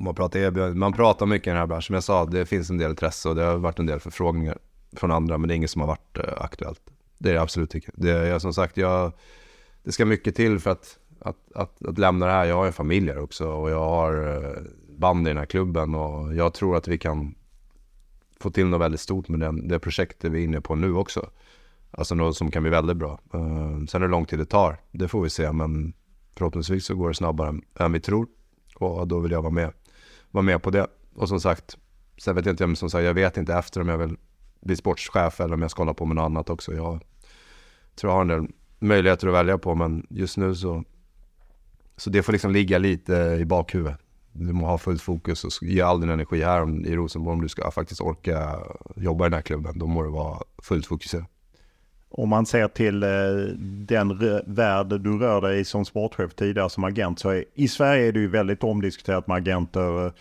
Speaker 3: Man pratar, man pratar mycket i den här branschen. Som jag sa, det finns en del intresse och det har varit en del förfrågningar från andra. Men det är inget som har varit eh, aktuellt. Det är det absolut inte. Det, jag, som sagt, jag, det ska mycket till för att, att, att, att lämna det här. Jag har en familj här också och jag har eh, band i den här klubben. Och jag tror att vi kan få till något väldigt stort med den, det projektet vi är inne på nu också. Alltså något som kan bli väldigt bra. Eh, sen hur lång tid det tar, det får vi se. Men förhoppningsvis så går det snabbare än vi tror. Och då vill jag vara med, vara med på det. Och som sagt, sen vet jag inte, som sagt, jag vet inte efter om jag vill bli sportchef eller om jag ska hålla på med något annat också. Jag tror jag har en del möjligheter att välja på, men just nu så, så det får liksom ligga lite i bakhuvudet. Du må ha fullt fokus och ge all din energi här i Rosenborg om du ska faktiskt orka jobba i den här klubben. Då må du vara fullt fokuserad.
Speaker 2: Om man ser till eh, den värld du rör dig i som sportchef tidigare som agent så är, i Sverige är det ju väldigt omdiskuterat med agenter, eh,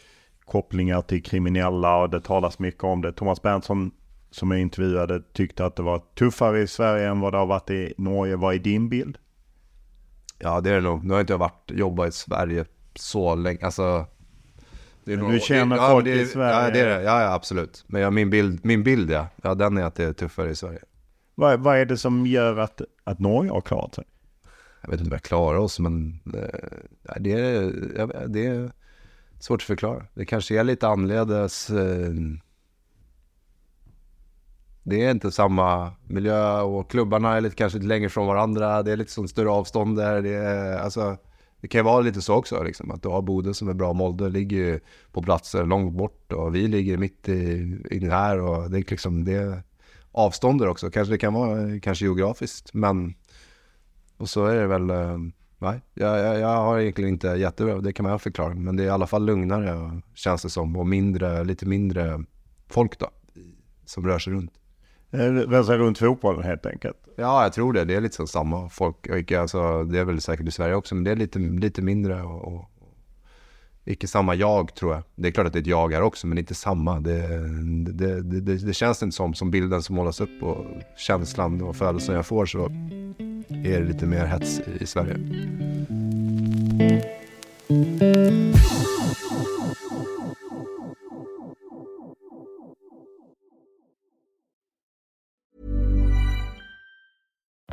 Speaker 2: kopplingar till kriminella och det talas mycket om det. Thomas Berntsson som jag intervjuade tyckte att det var tuffare i Sverige än vad det har varit i Norge. Vad är din bild?
Speaker 3: Ja det är det nog. Nu har inte jag varit, jobbat i Sverige så länge. Alltså,
Speaker 2: det är Men du känner det, folk ja, det, i Sverige?
Speaker 3: Ja, det är det. Ja, ja absolut. Men ja, min, bild, min bild ja. ja, den är att det är tuffare i Sverige.
Speaker 2: Vad, vad är det som gör att, att Norge har klarat sig?
Speaker 3: Jag vet inte om jag klarar oss, men eh, det, är, det är svårt att förklara. Det kanske är lite anledes... Eh, det är inte samma miljö och klubbarna är lite, kanske lite längre från varandra. Det är lite större avstånd där. Det, är, alltså, det kan ju vara lite så också, liksom, att du har Boden som är bra. Molde ligger ju på platser långt bort och vi ligger mitt i, i det här. Och det är liksom, det, avstånd också. Kanske det kan vara kanske geografiskt, men och så är det väl, eh, nej, jag, jag, jag har egentligen inte jättebra, det kan man förklara, men det är i alla fall lugnare känns det som och mindre, lite mindre folk då, som rör sig runt.
Speaker 2: Eh, rör sig runt fotbollen helt enkelt?
Speaker 3: Ja, jag tror det. Det är lite som samma folk. Alltså, det är väl säkert i Sverige också, men det är lite, lite mindre och, och icke samma jag tror jag. Det är klart att det är ett jag här också, men inte samma. Det, det, det, det, det känns inte som, som bilden som målas upp och känslan och födelsen jag får så är det lite mer hets i, i Sverige.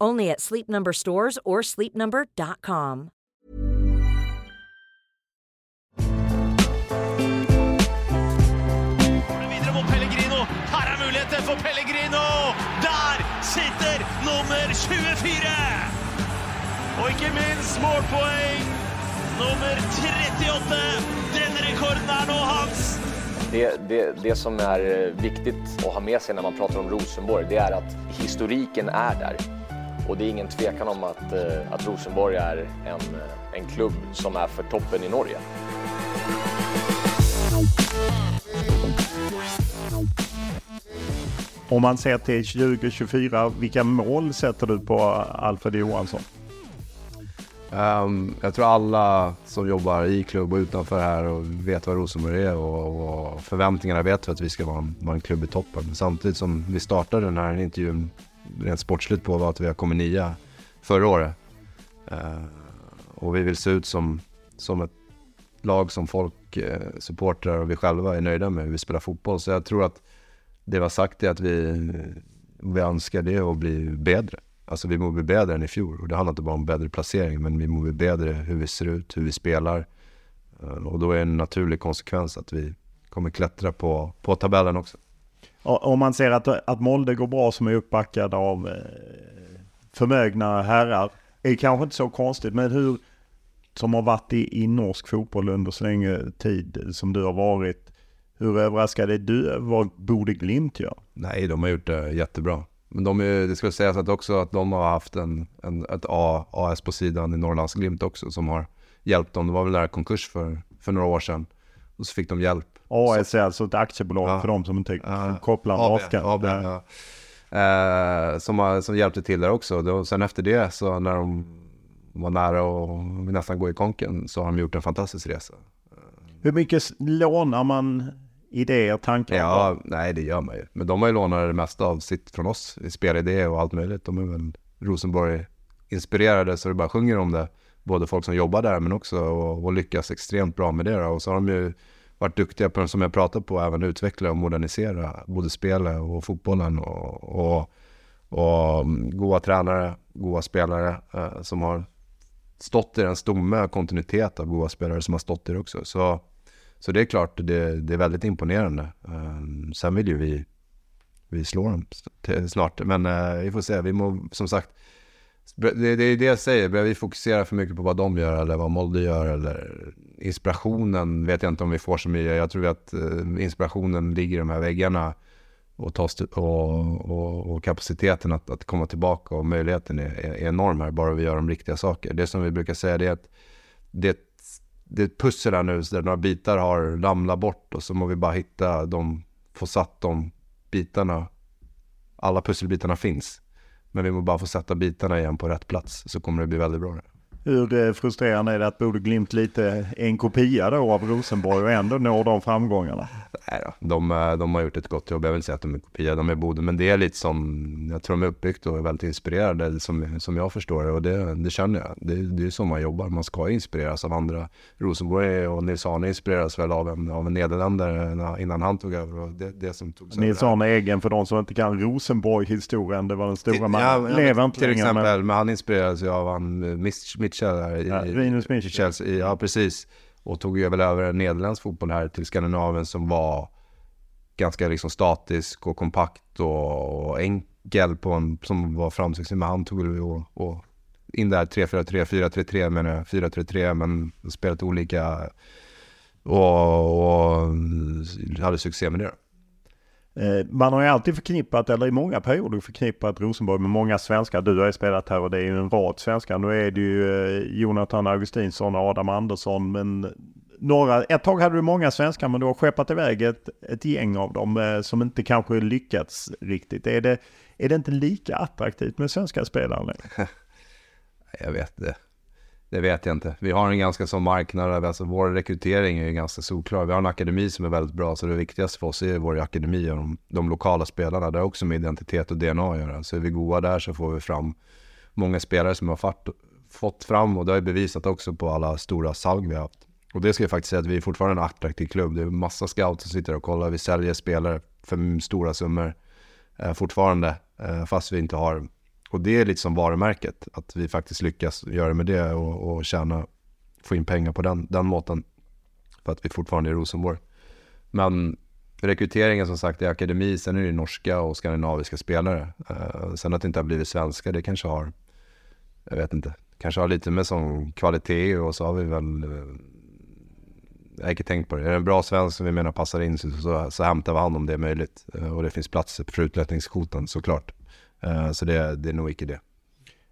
Speaker 4: Only at Sleep Number stores or sleepnumber.com.
Speaker 5: Videre mot Pellegrino. Her er muligheter for Pellegrino! Der sitter nummer 24! Og ikke minst målpoeng nummer 38. Denne rekorden er nå hans.
Speaker 6: Det, det, det, som är viktigt att ha med sig när man pratar om Rosenborg, det är att historiken är där. Och det är ingen tvekan om att, eh, att Rosenborg är en, en klubb som är för toppen i Norge.
Speaker 2: Om man ser till 2024, vilka mål sätter du på Alfred Johansson?
Speaker 3: Um, jag tror alla som jobbar i klubb och utanför här och vet vad Rosenborg är och, och förväntningarna vet att vi ska vara en, vara en klubb i toppen. Samtidigt som vi startade den här intervjun rent sportsligt på var att vi har kommit nia förra året. Uh, och vi vill se ut som, som ett lag som folk, eh, supportrar och vi själva är nöjda med hur vi spelar fotboll. Så jag tror att det var sagt är att vi, vi önskar det och bli bättre. Alltså vi må bli bättre än i fjol. Och det handlar inte bara om bättre placering, men vi må bli bättre hur vi ser ut, hur vi spelar. Eh, och då är en naturlig konsekvens att vi kommer klättra på, på tabellen också.
Speaker 2: Om man ser att, att Molde går bra som är uppbackad av eh, förmögna herrar. är kanske inte så konstigt, men hur, som har varit i, i norsk fotboll under så länge tid som du har varit. Hur överraskad är du över vad Bode Glimt gör?
Speaker 3: Nej, de har gjort det jättebra. Men de är, det ska sägas att också att de har haft en, en, ett A, AS på sidan i Norrlands Glimt också som har hjälpt dem. Det var väl där konkurs för, för några år sedan. Och så fick de hjälp
Speaker 2: AS är alltså ett aktiebolag ja. för de som inte uh, kopplar
Speaker 3: AB, AB, ja. eh, som, som hjälpte till där också. Då, sen efter det så när de var nära och nästan gå i konken så har de gjort en fantastisk resa.
Speaker 2: Hur mycket lånar man idéer, tankar?
Speaker 3: Ja, nej det gör man ju. Men de har ju lånat det mesta av sitt från oss. Spelidéer och allt möjligt. De är väl Rosenborg inspirerade så det bara sjunger om det. Både folk som jobbar där men också och, och lyckas extremt bra med det. Och så har de ju varit duktiga på, som jag pratat på, även utveckla och modernisera både spelet och fotbollen. Och, och, och mm, goda tränare, goda spelare eh, som har stått i den stomme kontinuitet av goda spelare som har stått i det också. Så, så det är klart, det, det är väldigt imponerande. Eh, sen vill ju vi, vi slå dem snart, men eh, vi får se. Vi må, som sagt, det, det är det jag säger, börjar vi fokusera för mycket på vad de gör eller vad Molde gör eller inspirationen vet jag inte om vi får så mycket. Jag tror att eh, inspirationen ligger i de här väggarna och, tas, och, och, och, kapaciteten att, att komma tillbaka och möjligheten är, är, enorm här, bara vi gör de riktiga saker. Det som vi brukar säga det är att det, det är ett pussel här nu, där några bitar har ramlat bort och så må vi bara hitta de, få satt de bitarna. Alla pusselbitarna finns. Men vi må bara få sätta bitarna igen på rätt plats så kommer det bli väldigt bra.
Speaker 2: Hur eh, frustrerande är det att Bode Glimt lite är en kopia då av Rosenborg och ändå når de framgångarna?
Speaker 3: Nej då, de, eh, de har gjort ett gott jobb. Jag vill säga att de är kopia, de är Bode. Men det är lite som, jag tror de är uppbyggt och är väldigt inspirerade som, som jag förstår det. Och det, det känner jag. Det, det är så man jobbar. Man ska inspireras av andra. Rosenborg och Nils Arne inspireras väl av en, av en nederländare innan han tog över. Och det, det som tog
Speaker 2: Nils Arne egen, för de som inte kan Rosenborg-historien, det var den stora mannen.
Speaker 3: Ja, Lever inte Till exempel, men... men han inspirerades ju av han Mitch,
Speaker 2: Mitchell
Speaker 3: här
Speaker 2: i, ja, Rinus
Speaker 3: i Chelsea. Ja, precis. Och tog ju väl över en nederländsk fotboll här till Skandinavien som var ganska liksom statisk och kompakt och enkel på en, som var framstegsrik. Men han tog väl och, och in där 3-4-3, 4-3-3 menar jag, 4-3-3 men spelat olika och, och hade succé med det.
Speaker 2: Eh, man har ju alltid förknippat, eller i många perioder förknippat Rosenborg med många svenskar. Du har ju spelat här och det är ju en rad svenskar. Nu är det ju eh, Jonathan Augustinsson och Adam Andersson. Men några, ett tag hade du många svenskar men du har skeppat iväg ett, ett gäng av dem eh, som inte kanske lyckats riktigt. Är det, är det inte lika attraktivt med svenska spelare längre?
Speaker 3: Jag vet det. Det vet jag inte. Vi har en ganska sån marknad, alltså vår rekrytering är ju ganska solklar. Vi har en akademi som är väldigt bra, så det viktigaste för oss är vår akademi och de, de lokala spelarna. Det har också med identitet och DNA att göra. Så är vi goda där så får vi fram många spelare som har fart, fått fram och det har ju bevisat också på alla stora salg vi har haft. Och det ska jag faktiskt säga att vi är fortfarande en attraktiv klubb. Det är massa scouts som sitter och kollar. Vi säljer spelare för stora summor eh, fortfarande, eh, fast vi inte har och det är lite som varumärket, att vi faktiskt lyckas göra med det och, och tjäna, få in pengar på den, den måten. För att vi fortfarande är Rosenborg. Men rekryteringen som sagt i akademi, sen är det norska och skandinaviska spelare. Uh, sen att det inte har blivit svenska, det kanske har, jag vet inte, kanske har lite med sån kvalitet och så har vi väl uh, jag har inte tänkt på det. Är det en bra svensk som vi menar passar in så, så, så hämtar vi han om det är möjligt. Uh, och det finns platser för utlättningskvoten såklart. Eh, så det, det är nog icke det.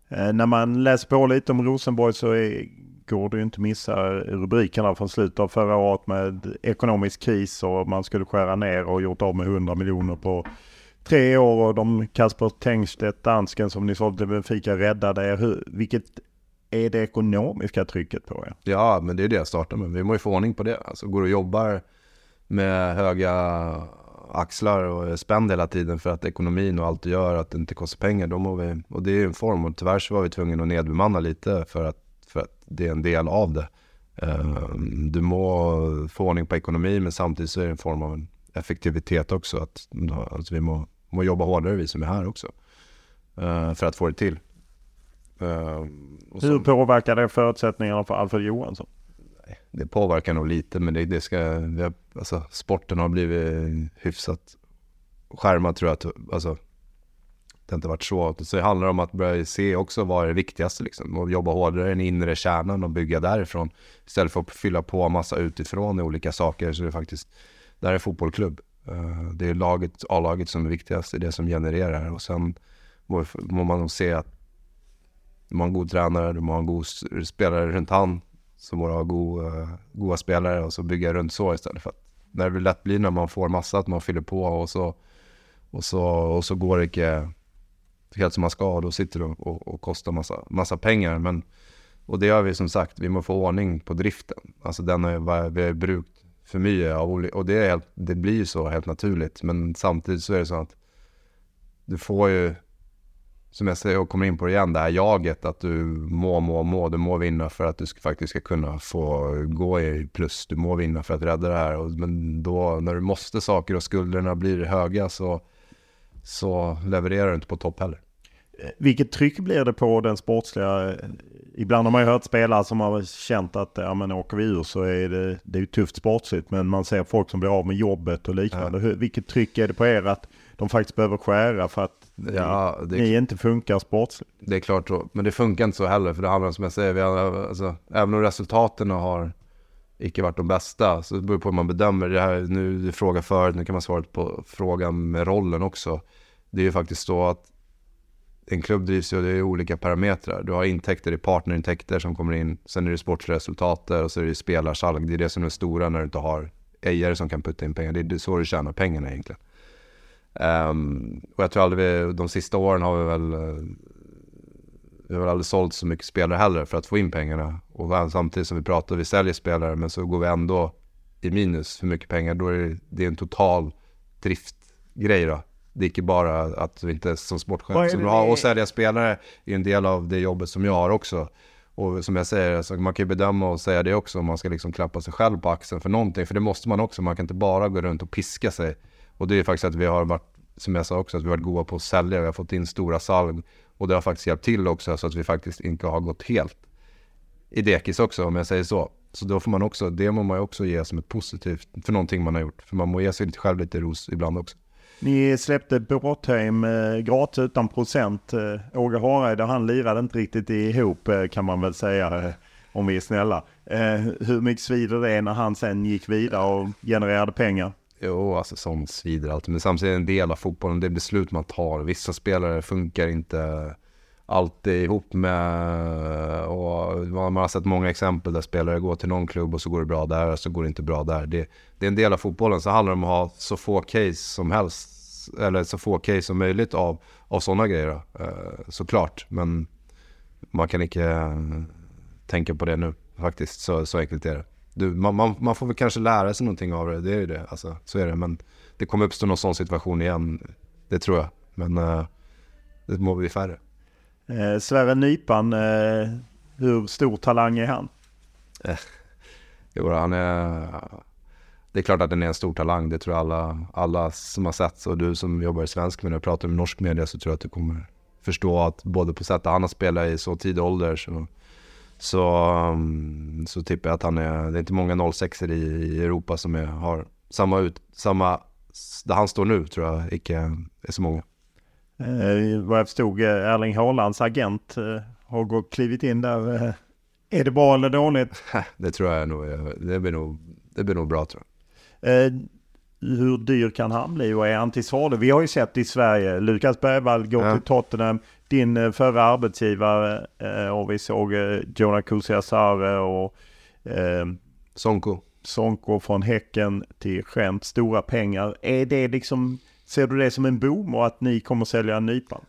Speaker 2: Eh, när man läser på lite om Rosenborg så är, går det ju inte missa rubrikerna från slutet av förra året med ekonomisk kris och man skulle skära ner och gjort av med 100 miljoner på tre år och de Kasper Tengstedt, dansken som ni sålde till Benfica räddade er. Hur, vilket är det ekonomiska trycket på er?
Speaker 3: Ja, men det är det jag startar med. Vi måste ju få ordning på det. Alltså går och jobbar med höga axlar och spänd hela tiden för att ekonomin och allt du gör, att det inte kostar pengar. Då vi, och det är ju en form och tyvärr så var vi tvungna att nedbemanna lite för att, för att det är en del av det. Ehm, du må få ordning på ekonomin men samtidigt så är det en form av en effektivitet också. Att, alltså vi må, må jobba hårdare vi som är här också. Eh, för att få det till.
Speaker 2: Ehm, Hur påverkar det förutsättningarna för Alfred Johansson?
Speaker 3: Det påverkar nog lite, men det, det ska, det, alltså, sporten har blivit hyfsat skärmad tror jag. Alltså, det har inte varit så. Så det handlar om att börja se också vad är det viktigaste liksom. Och jobba hårdare i den inre kärnan och bygga därifrån. Istället för att fylla på massa utifrån i olika saker. Så det faktiskt, Där här är fotbollsklubb. Eh, det är laget, A-laget som är viktigast. Det är det som genererar. Och sen må, man nog se att man har en god tränare, man har en god spelare runt han så bara ha goda, eh, goda spelare och så bygga runt så istället för att när det lätt blir när man får massa att man fyller på och så, och så, och så går det inte helt som man ska och då sitter det och, och, kostar massa, massa pengar. Men Och det har vi som sagt, vi måste få ordning på driften. Alltså den har vi har brukt för mycket av och det, är helt, det blir ju så helt naturligt. Men samtidigt så är det så att du får ju, som jag säger och kommer in på det igen, det här jaget att du må, må, må, du må vinna för att du ska, faktiskt ska kunna få gå i plus. Du må vinna för att rädda det här. Och, men då när du måste saker och skulderna blir höga så, så levererar du inte på topp heller.
Speaker 2: Vilket tryck blir det på den sportsliga? Ibland har man ju hört spelare som har känt att ja, men åker vi ur så är det, det är tufft sportsligt. Men man ser folk som blir av med jobbet och liknande. Ja. vilket tryck är det på er att de faktiskt behöver skära för att ja, det, ni inte funkar sportsligt?
Speaker 3: Det är klart, så, men det funkar inte så heller. För det handlar som jag säger, vi har, alltså, även om resultaten har icke varit de bästa. Så det beror på hur man bedömer det här. Nu du frågar förut, nu kan man svara på frågan med rollen också. Det är ju faktiskt så att en klubb drivs ju, det är olika parametrar. Du har intäkter, det är partnerintäkter som kommer in. Sen är det sportresultatet och så är det spelarsalg. Det är det som är stora när du inte har ägare som kan putta in pengar. Det är så du tjänar pengarna egentligen. Um, och jag tror aldrig vi, de sista åren har vi väl, uh, vi har väl aldrig sålt så mycket spelare heller för att få in pengarna. Och samtidigt som vi pratar, vi säljer spelare men så går vi ändå i minus för mycket pengar. Då är det, det är en total driftgrej då. Det är inte bara att vi inte är som sportchef som har och sälja spelare är en del av det jobbet som jag har också. Och som jag säger, alltså man kan ju bedöma och säga det också om man ska liksom klappa sig själv på axeln för någonting. För det måste man också, man kan inte bara gå runt och piska sig. Och det är faktiskt att vi har varit, som jag sa också, att vi har varit goda på att sälja. Vi har fått in stora salg. Och det har faktiskt hjälpt till också så att vi faktiskt inte har gått helt i dekis också om jag säger så. Så då får man också, det må man ju också ge som ett positivt för någonting man har gjort. För man må ge sig själv lite ros ibland också.
Speaker 2: Ni släppte Brotheim eh, gratis utan procent. Eh, Åge Hareide han lirade inte riktigt ihop eh, kan man väl säga eh, om vi är snälla. Eh, hur mycket svider det när han sen gick vidare och genererade pengar?
Speaker 3: Jo, alltså sånt svider alltid. Men samtidigt är det en del av fotbollen. Det är beslut man tar. Vissa spelare funkar inte alltid ihop med och man har sett många exempel där spelare går till någon klubb och så går det bra där och så går det inte bra där. Det, det är en del av fotbollen. Så handlar det om att ha så få case som helst eller så få case som möjligt av, av sådana grejer. Då. Eh, såklart, men man kan inte tänka på det nu faktiskt. Så, så enkelt är det. Du, man, man, man, får väl kanske lära sig någonting av det, det är ju det. Alltså, så är det. Men det kommer uppstå någon sån situation igen, det tror jag. Men uh, det må bli färre.
Speaker 2: Eh, Sverre Nypan, eh, hur stor talang är han?
Speaker 3: Eh, jo, han är... Det är klart att den är en stor talang, det tror jag alla, alla som har sett. Och du som jobbar i svensk media och pratar med norsk media så tror jag att du kommer förstå att både på sättet han har spelat i så tidig ålder så, så, um, så tippar jag att han är, det är inte många 06 i, i Europa som är, har samma ut, samma, där han står nu tror jag icke är så många.
Speaker 2: Eh, vad jag förstod, eh, Erling Haalands agent eh, har gått klivit in där. Eh, är det bra eller dåligt?
Speaker 3: det tror jag nog, det blir nog, det blir nog bra tror jag.
Speaker 2: Hur dyr kan han bli och är han till salu? Vi har ju sett i Sverige, Lukas Bergvall går ja. till Tottenham, din eh, förra arbetsgivare eh, och vi såg eh, Jonah Kusiasare och eh,
Speaker 3: Sonko.
Speaker 2: Sonko från Häcken till Gent, stora pengar. Är det liksom, ser du det som en boom och att ni kommer sälja en nypa?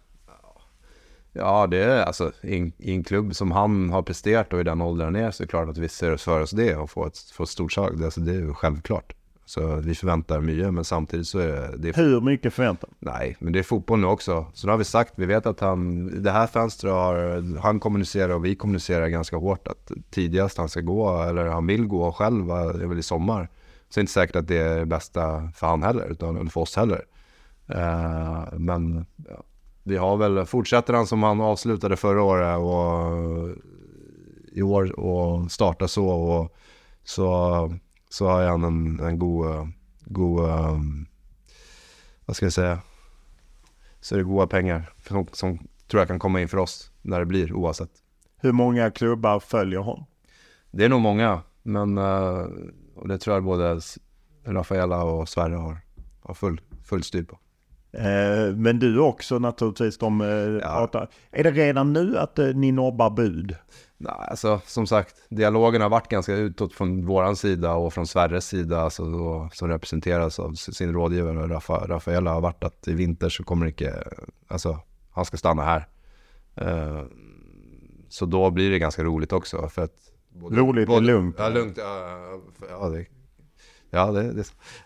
Speaker 3: Ja, det är alltså i, en klubb som han har presterat och i den åldern är så är det klart att vi ser oss för oss det och få ett, få ett stort sak. Alltså, det är ju självklart. Så vi förväntar mycket, men samtidigt så är det...
Speaker 2: Hur mycket förväntar
Speaker 3: Nej, men det är fotboll nu också. Så nu har vi sagt, vi vet att han, det här fönstret har, han kommunicerar och vi kommunicerar ganska hårt att tidigast han ska gå, eller han vill gå själv, är väl i sommar. Så det är inte säkert att det är det bästa för han heller, utan för oss heller. Uh, men ja, vi har väl, fortsätter han som han avslutade förra året och i år och startar så och så så har han en, en god, god, um, vad ska jag säga, så är det goda pengar som, som tror jag kan komma in för oss när det blir oavsett.
Speaker 2: Hur många klubbar följer honom?
Speaker 3: Det är nog många, men uh, och det tror jag både Rafaela och Sverre har, har full, full styr på.
Speaker 2: Eh, men du också naturligtvis, de eh, ja. pratar. Är det redan nu att ni nobbar bud?
Speaker 3: Alltså som sagt, dialogen har varit ganska utåt från våran sida och från Sverres sida, alltså, då, som representeras av sin rådgivare Rafa, Rafaela, har varit att i vinter så kommer det inte, alltså han ska stanna här. Uh, så då blir det ganska roligt också. För att
Speaker 2: både, roligt och lugnt.
Speaker 3: Ja, lugnt. Ja, ja, det, ja det,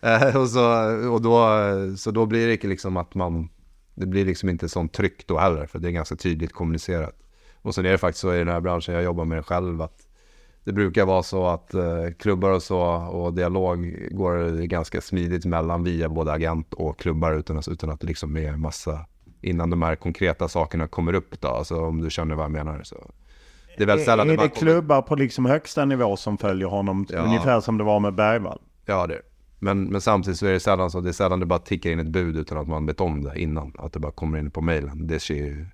Speaker 3: det och, så, och då, så då blir det liksom att man, det blir liksom inte sånt tryck då heller, för det är ganska tydligt kommunicerat. Och sen är det faktiskt så i den här branschen, jag jobbar med det själv, att det brukar vara så att eh, klubbar och så och dialog går ganska smidigt mellan via både agent och klubbar utan, utan att det liksom är massa innan de här konkreta sakerna kommer upp då, alltså om du känner vad jag menar. Så.
Speaker 2: Det är väl sällan är det, det klubbar på liksom högsta nivå som följer honom, ja. ungefär som det var med Bergvall?
Speaker 3: Ja, det är men, men samtidigt så är det sällan så, det är sällan det bara tickar in ett bud utan att man vet om det innan. Att det bara kommer in på mejlen. Det sker ju,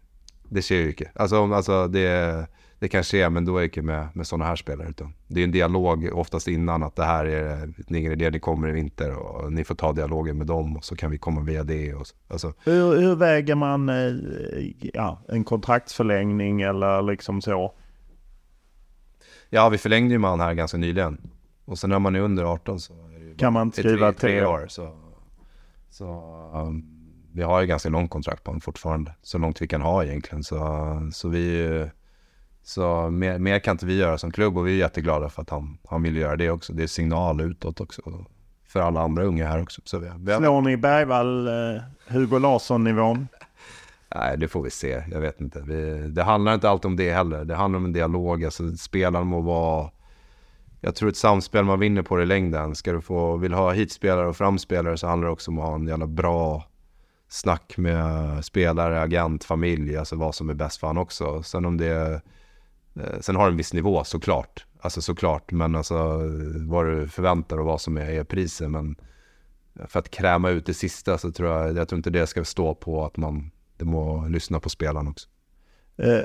Speaker 3: det sker ju inte. Alltså, alltså det, det kan ske, men då är det inte med, med sådana här spelare. Utan det är en dialog oftast innan att det här är ingen idé, ni kommer i vinter och ni får ta dialogen med dem och så kan vi komma via det. Och så, alltså.
Speaker 2: hur, hur väger man eh, ja, en kontraktsförlängning eller liksom så?
Speaker 3: Ja, vi förlängde ju med han här ganska nyligen. Och sen när man är under 18 så
Speaker 2: kan man skriva tre, tre år.
Speaker 3: Så, så um, vi har ju ganska långt kontrakt på honom fortfarande. Så långt vi kan ha egentligen. Så, så vi... Så mer, mer kan inte vi göra som klubb och vi är jätteglada för att han, han vill göra det också. Det är signal utåt också. För alla andra unga här också. Så vi,
Speaker 2: vi har... Slår ni Bergvall, eh, Hugo Larsson-nivån?
Speaker 3: Nej, det får vi se. Jag vet inte. Vi, det handlar inte alltid om det heller. Det handlar om en dialog. Alltså, spelaren må vara jag tror ett samspel man vinner på det i längden. Ska du få, vill ha hit spelare och framspelare så handlar det också om att ha en jävla bra snack med spelare, agent, familj, alltså vad som är bäst för han också. Sen om det eh, sen har det en viss nivå såklart, alltså såklart, men alltså vad du förväntar och vad som är, är priset. Men för att kräma ut det sista så tror jag, jag tror inte det ska stå på att man, det må lyssna på spelaren också.
Speaker 2: Eh,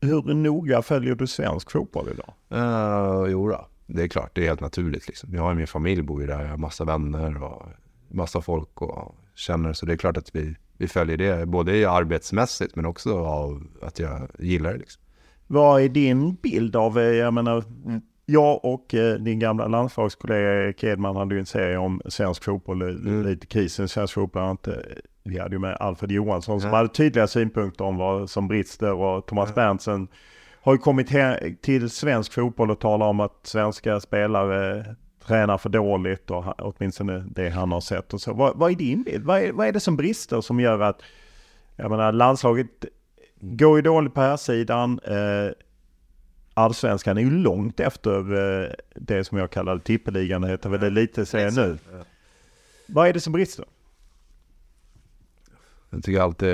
Speaker 2: hur noga följer du svensk fotboll idag?
Speaker 3: Uh, jo då. det är klart, det är helt naturligt. Liksom. Jag har min familj, bor ju där, jag har massa vänner och massa folk och känner. Så det är klart att vi, vi följer det, både arbetsmässigt men också av att jag gillar det. Liksom.
Speaker 2: Vad är din bild av, eh, jag menar, jag och eh, din gamla landslagskollega Kedman hade ju en serie om svensk fotboll, mm. lite krisen i svensk fotboll. Inte, vi hade ju med Alfred Johansson som mm. hade tydliga synpunkter om vad som brister och Thomas mm. Berntsen har ju kommit till svensk fotboll och talar om att svenska spelare tränar för dåligt och åtminstone det han har sett och så. Vad, vad är din bild? Vad är, vad är det som brister som gör att, jag menar landslaget går ju dåligt på här sidan. Eh, allsvenskan är ju långt efter eh, det som jag kallade tippeligan, det heter väl det lite serien nu. Vad är det som brister?
Speaker 3: Jag tycker alltid,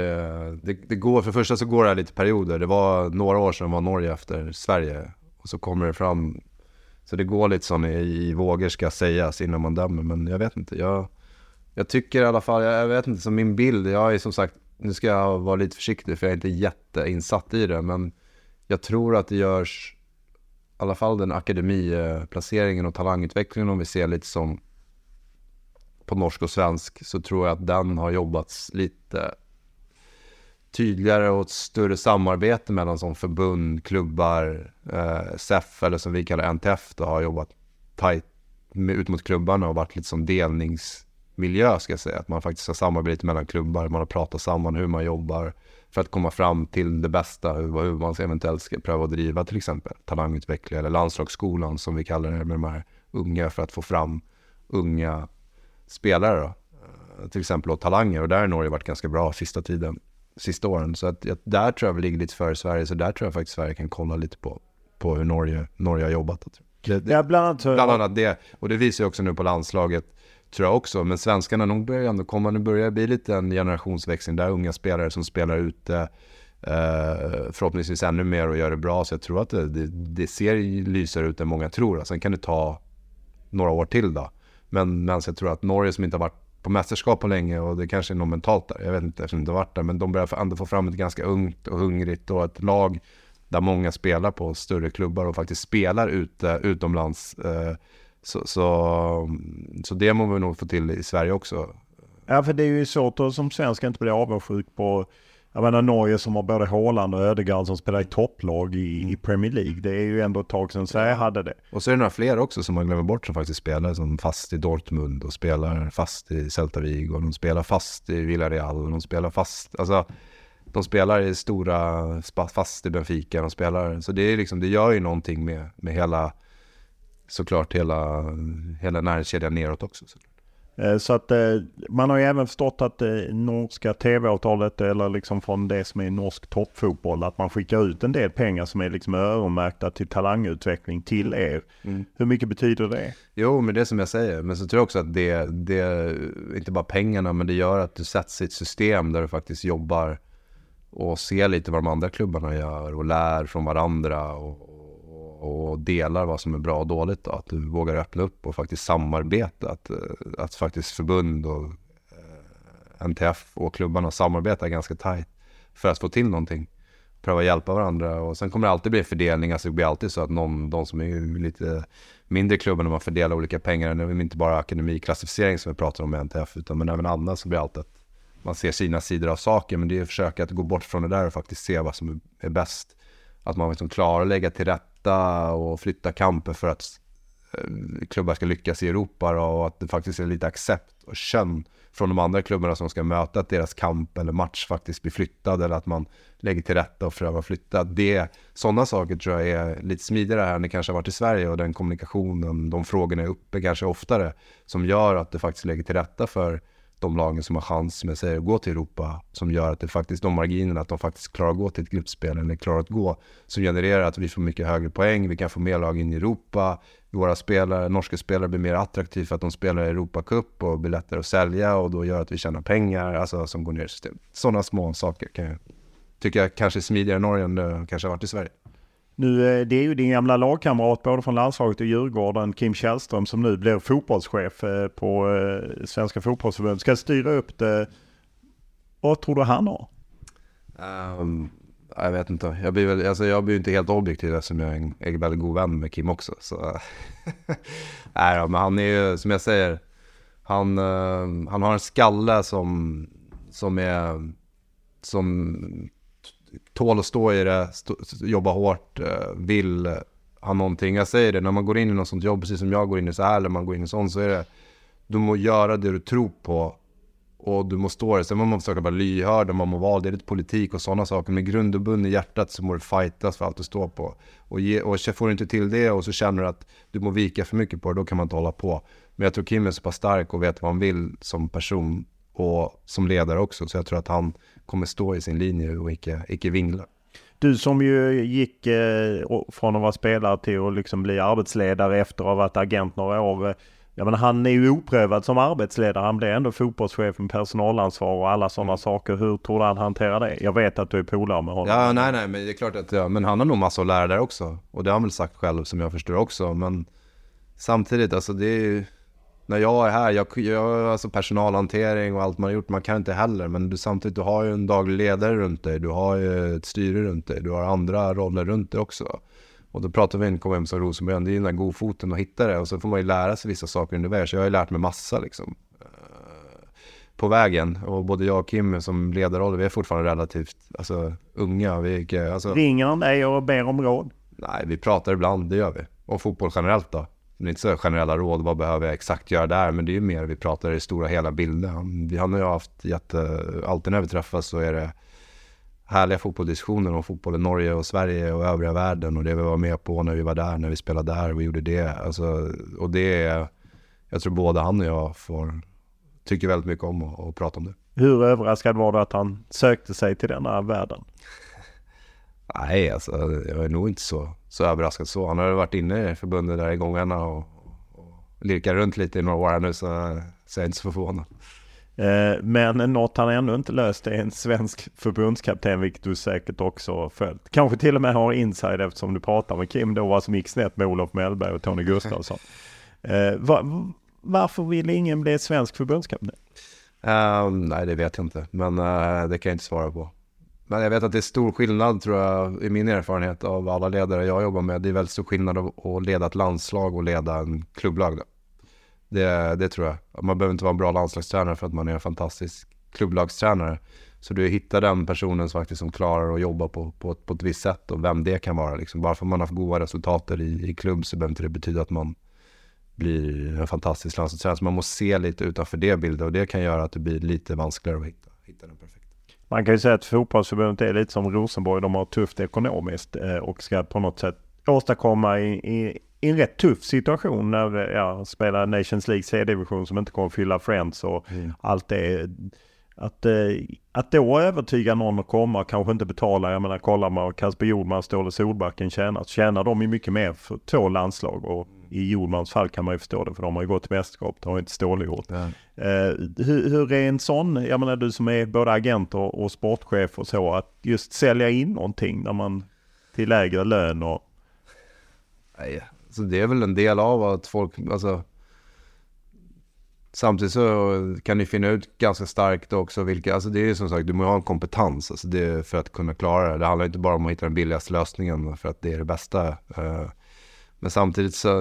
Speaker 3: det, det går, för det första så går det här lite perioder. Det var några år sedan var Norge efter Sverige. Och så kommer det fram, så det går lite som i, i vågor ska sägas innan man dömer. Men jag vet inte, jag, jag tycker i alla fall, jag, jag vet inte, som min bild, jag är som sagt, nu ska jag vara lite försiktig för jag är inte jätteinsatt i det. Men jag tror att det görs, i alla fall den akademiplaceringen och talangutvecklingen om vi ser lite som på norsk och svensk så tror jag att den har jobbats lite tydligare och ett större samarbete mellan som förbund, klubbar, eh, SEF eller som vi kallar NTF då, har jobbat tajt med, ut mot klubbarna och varit lite som delningsmiljö ska jag säga. Att man faktiskt har samarbete mellan klubbar, man har pratat samman hur man jobbar för att komma fram till det bästa, hur, hur man eventuellt ska pröva att driva till exempel talangutveckling eller landslagsskolan som vi kallar det med de här unga för att få fram unga spelare då. Eh, till exempel och talanger och där har Norge varit ganska bra sista tiden, sista åren. Så att, där tror jag vi ligger lite före Sverige, så där tror jag faktiskt Sverige kan kolla lite på, på hur Norge, Norge har jobbat.
Speaker 2: Det, det, ja, bland annat,
Speaker 3: bland annat det, och det visar ju också nu på landslaget, tror jag också. Men svenskarna nog börjar ändå komma, nu börjar det bli lite en generationsväxling där unga spelare som spelar ute, eh, förhoppningsvis ännu mer och gör det bra. Så jag tror att det, det, det ser lysare ut än många tror. Sen kan det ta några år till då. Men medan jag tror att Norge som inte har varit på mästerskap på länge och det kanske är något mentalt där. Jag vet inte eftersom jag inte har varit där. Men de börjar ändå få fram ett ganska ungt och hungrigt och ett lag där många spelar på större klubbar och faktiskt spelar ute, utomlands. Eh, så, så, så det må vi nog få till i Sverige också.
Speaker 2: Ja, för det är ju svårt att som svensk inte bli avundsjuk på jag menar Norge som har både Haaland och Ödegaard som spelar i topplag i, i, Premier League. Det är ju ändå ett tag sedan Sverige hade det.
Speaker 3: Och så är det några fler också som man glömmer bort som faktiskt spelar som fast i Dortmund och spelar fast i Celta Vigo. Och de spelar fast i Villarreal och de spelar fast. Alltså, de spelar i stora, fast i Benfica, de spelar, så det, är liksom, det gör ju någonting med, med hela, såklart hela, hela näringskedjan neråt också. Så.
Speaker 2: Eh, så att eh, man har ju även förstått att det eh, norska tv-avtalet eller liksom från det som är norsk toppfotboll att man skickar ut en del pengar som är liksom öronmärkta till talangutveckling till er. Mm. Hur mycket betyder det?
Speaker 3: Jo, men det är som jag säger. Men så tror jag också att det, det inte bara pengarna, men det gör att du sätts i ett system där du faktiskt jobbar och ser lite vad de andra klubbarna gör och lär från varandra och, och delar vad som är bra och dåligt. Då. Att du vågar öppna upp och faktiskt samarbeta. Att, eh, att faktiskt förbund och eh, NTF och klubbarna samarbetar ganska tajt för att få till någonting. Pröva hjälpa varandra och sen kommer det alltid bli fördelning. Alltså det blir alltid så att någon, de som är lite mindre klubbar när man fördelar olika pengar. Det är inte bara akademiklassificering som vi pratar om i NTF utan men även annat så blir det alltid att man ser sina sidor av saker. Men det är att försöka att gå bort från det där och faktiskt se vad som är bäst. Att man liksom klarar att lägga till rätt flytta och flytta kamper för att eh, klubbar ska lyckas i Europa och att det faktiskt är lite accept och känn från de andra klubbarna som ska möta att deras kamp eller match faktiskt blir flyttad eller att man lägger till rätta och försöker flytta. Det, sådana saker tror jag är lite smidigare här än det kanske har varit i Sverige och den kommunikationen, de frågorna är uppe kanske oftare som gör att det faktiskt lägger till rätta för de lagen som har chans, med sig att gå till Europa, som gör att det faktiskt, de marginerna, att de faktiskt klarar att gå till ett gruppspel eller klarar att gå, som genererar att vi får mycket högre poäng, vi kan få mer lag in i Europa, våra spelare, norska spelare blir mer attraktiva för att de spelar i Europacup och blir lättare att sälja och då gör att vi tjänar pengar, alltså som går ner i systemet. Sådana små saker kan jag tycka kanske är smidigare i Norge än det kanske har varit i Sverige.
Speaker 2: Nu, eh, det är ju din gamla lagkamrat både från landslaget och Djurgården, Kim Källström, som nu blir fotbollschef eh, på eh, Svenska fotbollsförbundet. Ska styra upp det. Vad tror du han har?
Speaker 3: Um, jag vet inte. Jag blir, väl, alltså jag blir inte helt objektiv eftersom jag är en, är väldigt god vän med Kim också. Så. Nej då, men han är ju, som jag säger, han, uh, han har en skalle som, som är, som tål att stå i det, stå, jobba hårt, eh, vill ha någonting. Jag säger det, när man går in i något sånt jobb, precis som jag går in i så här, eller man går in i sånt, så är det, du må göra det du tror på och du må stå det. Sen må man försöka vara lyhörd och man må vara, det är lite politik och sådana saker. Men grund och bund i hjärtat så må du fightas för allt du står på. Och, ge, och får du inte till det och så känner du att du må vika för mycket på det, då kan man inte hålla på. Men jag tror Kim är så pass stark och vet vad han vill som person och som ledare också. Så jag tror att han kommer stå i sin linje och icke, icke vingla.
Speaker 2: Du som ju gick eh, från att vara spelare till att liksom bli arbetsledare efter att ha varit agent några år. Eh, jag menar, han är ju oprövad som arbetsledare. Han blir ändå fotbollschef med personalansvar och alla sådana mm. saker. Hur tror du han hanterar det? Jag vet att du är polare med honom.
Speaker 3: Ja, nej, nej, men det är klart att ja, men han har nog massa att lära där också. Och det har han väl sagt själv som jag förstår också. Men samtidigt, alltså det är ju när jag är här, jag, jag alltså personalhantering och allt man har gjort, man kan inte heller. Men du, samtidigt, du har ju en daglig ledare runt dig, du har ju ett styre runt dig, du har andra roller runt dig också. Och då pratar vi om KM som Rosenborg, det är ju den där godfoten att hitta det. Och så får man ju lära sig vissa saker under vägen. Så jag har ju lärt mig massa liksom. Eh, på vägen. Och både jag och Kim som ledarroller, vi är fortfarande relativt alltså, unga. Vi, alltså...
Speaker 2: Ringer han dig och ber om råd?
Speaker 3: Nej, vi pratar ibland, det gör vi. Och fotboll generellt då det är inte så generella råd, vad behöver jag exakt göra där? Men det är ju mer, vi pratar i stora hela bilden. Vi har ju haft jätte, alltid när vi träffas så är det härliga fotbollsdiskussioner om fotboll i Norge och Sverige och övriga världen. Och det vi var med på när vi var där, när vi spelade där vi gjorde det. Alltså, och det är, jag tror både han och jag får, tycker väldigt mycket om att, att prata om det.
Speaker 2: Hur överraskad var du att han sökte sig till denna världen?
Speaker 3: Nej, alltså jag är nog inte så, så överraskad så. Han har varit inne i förbundet där i gångarna och, och lirkat runt lite i några år nu så, så jag är inte så förvånad.
Speaker 2: Eh, men något han ännu inte löst är en svensk förbundskapten, vilket du säkert också följt. Kanske till och med har inside eftersom du pratar med Kim då vad som gick snett med Olof Mellberg och Tony Gustafsson. Eh, var, varför vill ingen bli svensk förbundskapten?
Speaker 3: Uh, nej, det vet jag inte, men uh, det kan jag inte svara på. Men jag vet att det är stor skillnad tror jag i min erfarenhet av alla ledare jag jobbar med. Det är väldigt stor skillnad att leda ett landslag och leda en klubblag. Då. Det, det tror jag. Man behöver inte vara en bra landslagstränare för att man är en fantastisk klubblagstränare. Så du hittar den personen som faktiskt som klarar att jobba på, på, på ett visst sätt och vem det kan vara. Liksom. Bara för att man har haft goda resultat i, i klubb så behöver inte det betyda att man blir en fantastisk landslagstränare. Så man måste se lite utanför det bilden och det kan göra att det blir lite vanskligare att hitta, hitta den perfekta.
Speaker 2: Man kan ju säga att fotbollsförbundet är lite som Rosenborg. De har tufft ekonomiskt eh, och ska på något sätt åstadkomma i, i, i en rätt tuff situation när ja, spelar Nations League C-division som inte kommer att fylla Friends och mm. allt det. Att, eh, att då övertyga någon att komma och kanske inte betala. Jag menar kollar man Kasper Jordman, Ståle Solbacken tjänar. Tjänar de ju mycket mer för två landslag. Och i Jordmans fall kan man ju förstå det för de har ju gått till mästerskap. Det har inte Ståle gjort. Ja. Eh, hur, hur, är en sån, jag menar du som är både agent och, och sportchef och så. Att just sälja in någonting när man till lägre lön och...
Speaker 3: Nej, så det är väl en del av att folk, alltså Samtidigt så kan ni finna ut ganska starkt också vilka, alltså det är som sagt, du måste ha en kompetens alltså det för att kunna klara det. Det handlar inte bara om att hitta den billigaste lösningen för att det är det bästa. Eh, men samtidigt så,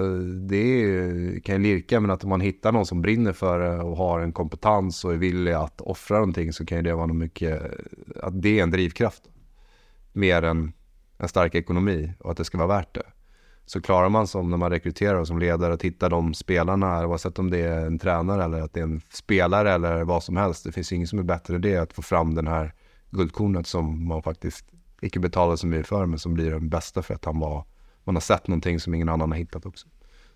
Speaker 3: det är, kan ju lirka, men att om man hittar någon som brinner för det och har en kompetens och är villig att offra någonting så kan ju det vara något mycket, att det är en drivkraft. Mer än en stark ekonomi och att det ska vara värt det så klarar man som när man rekryterar och som ledare att hitta de spelarna, oavsett om det är en tränare eller att det är en spelare eller vad som helst. Det finns inget som är bättre än det, att få fram den här guldkornet som man faktiskt icke betalar så mycket för, men som blir den bästa för att han var, man har sett någonting som ingen annan har hittat också.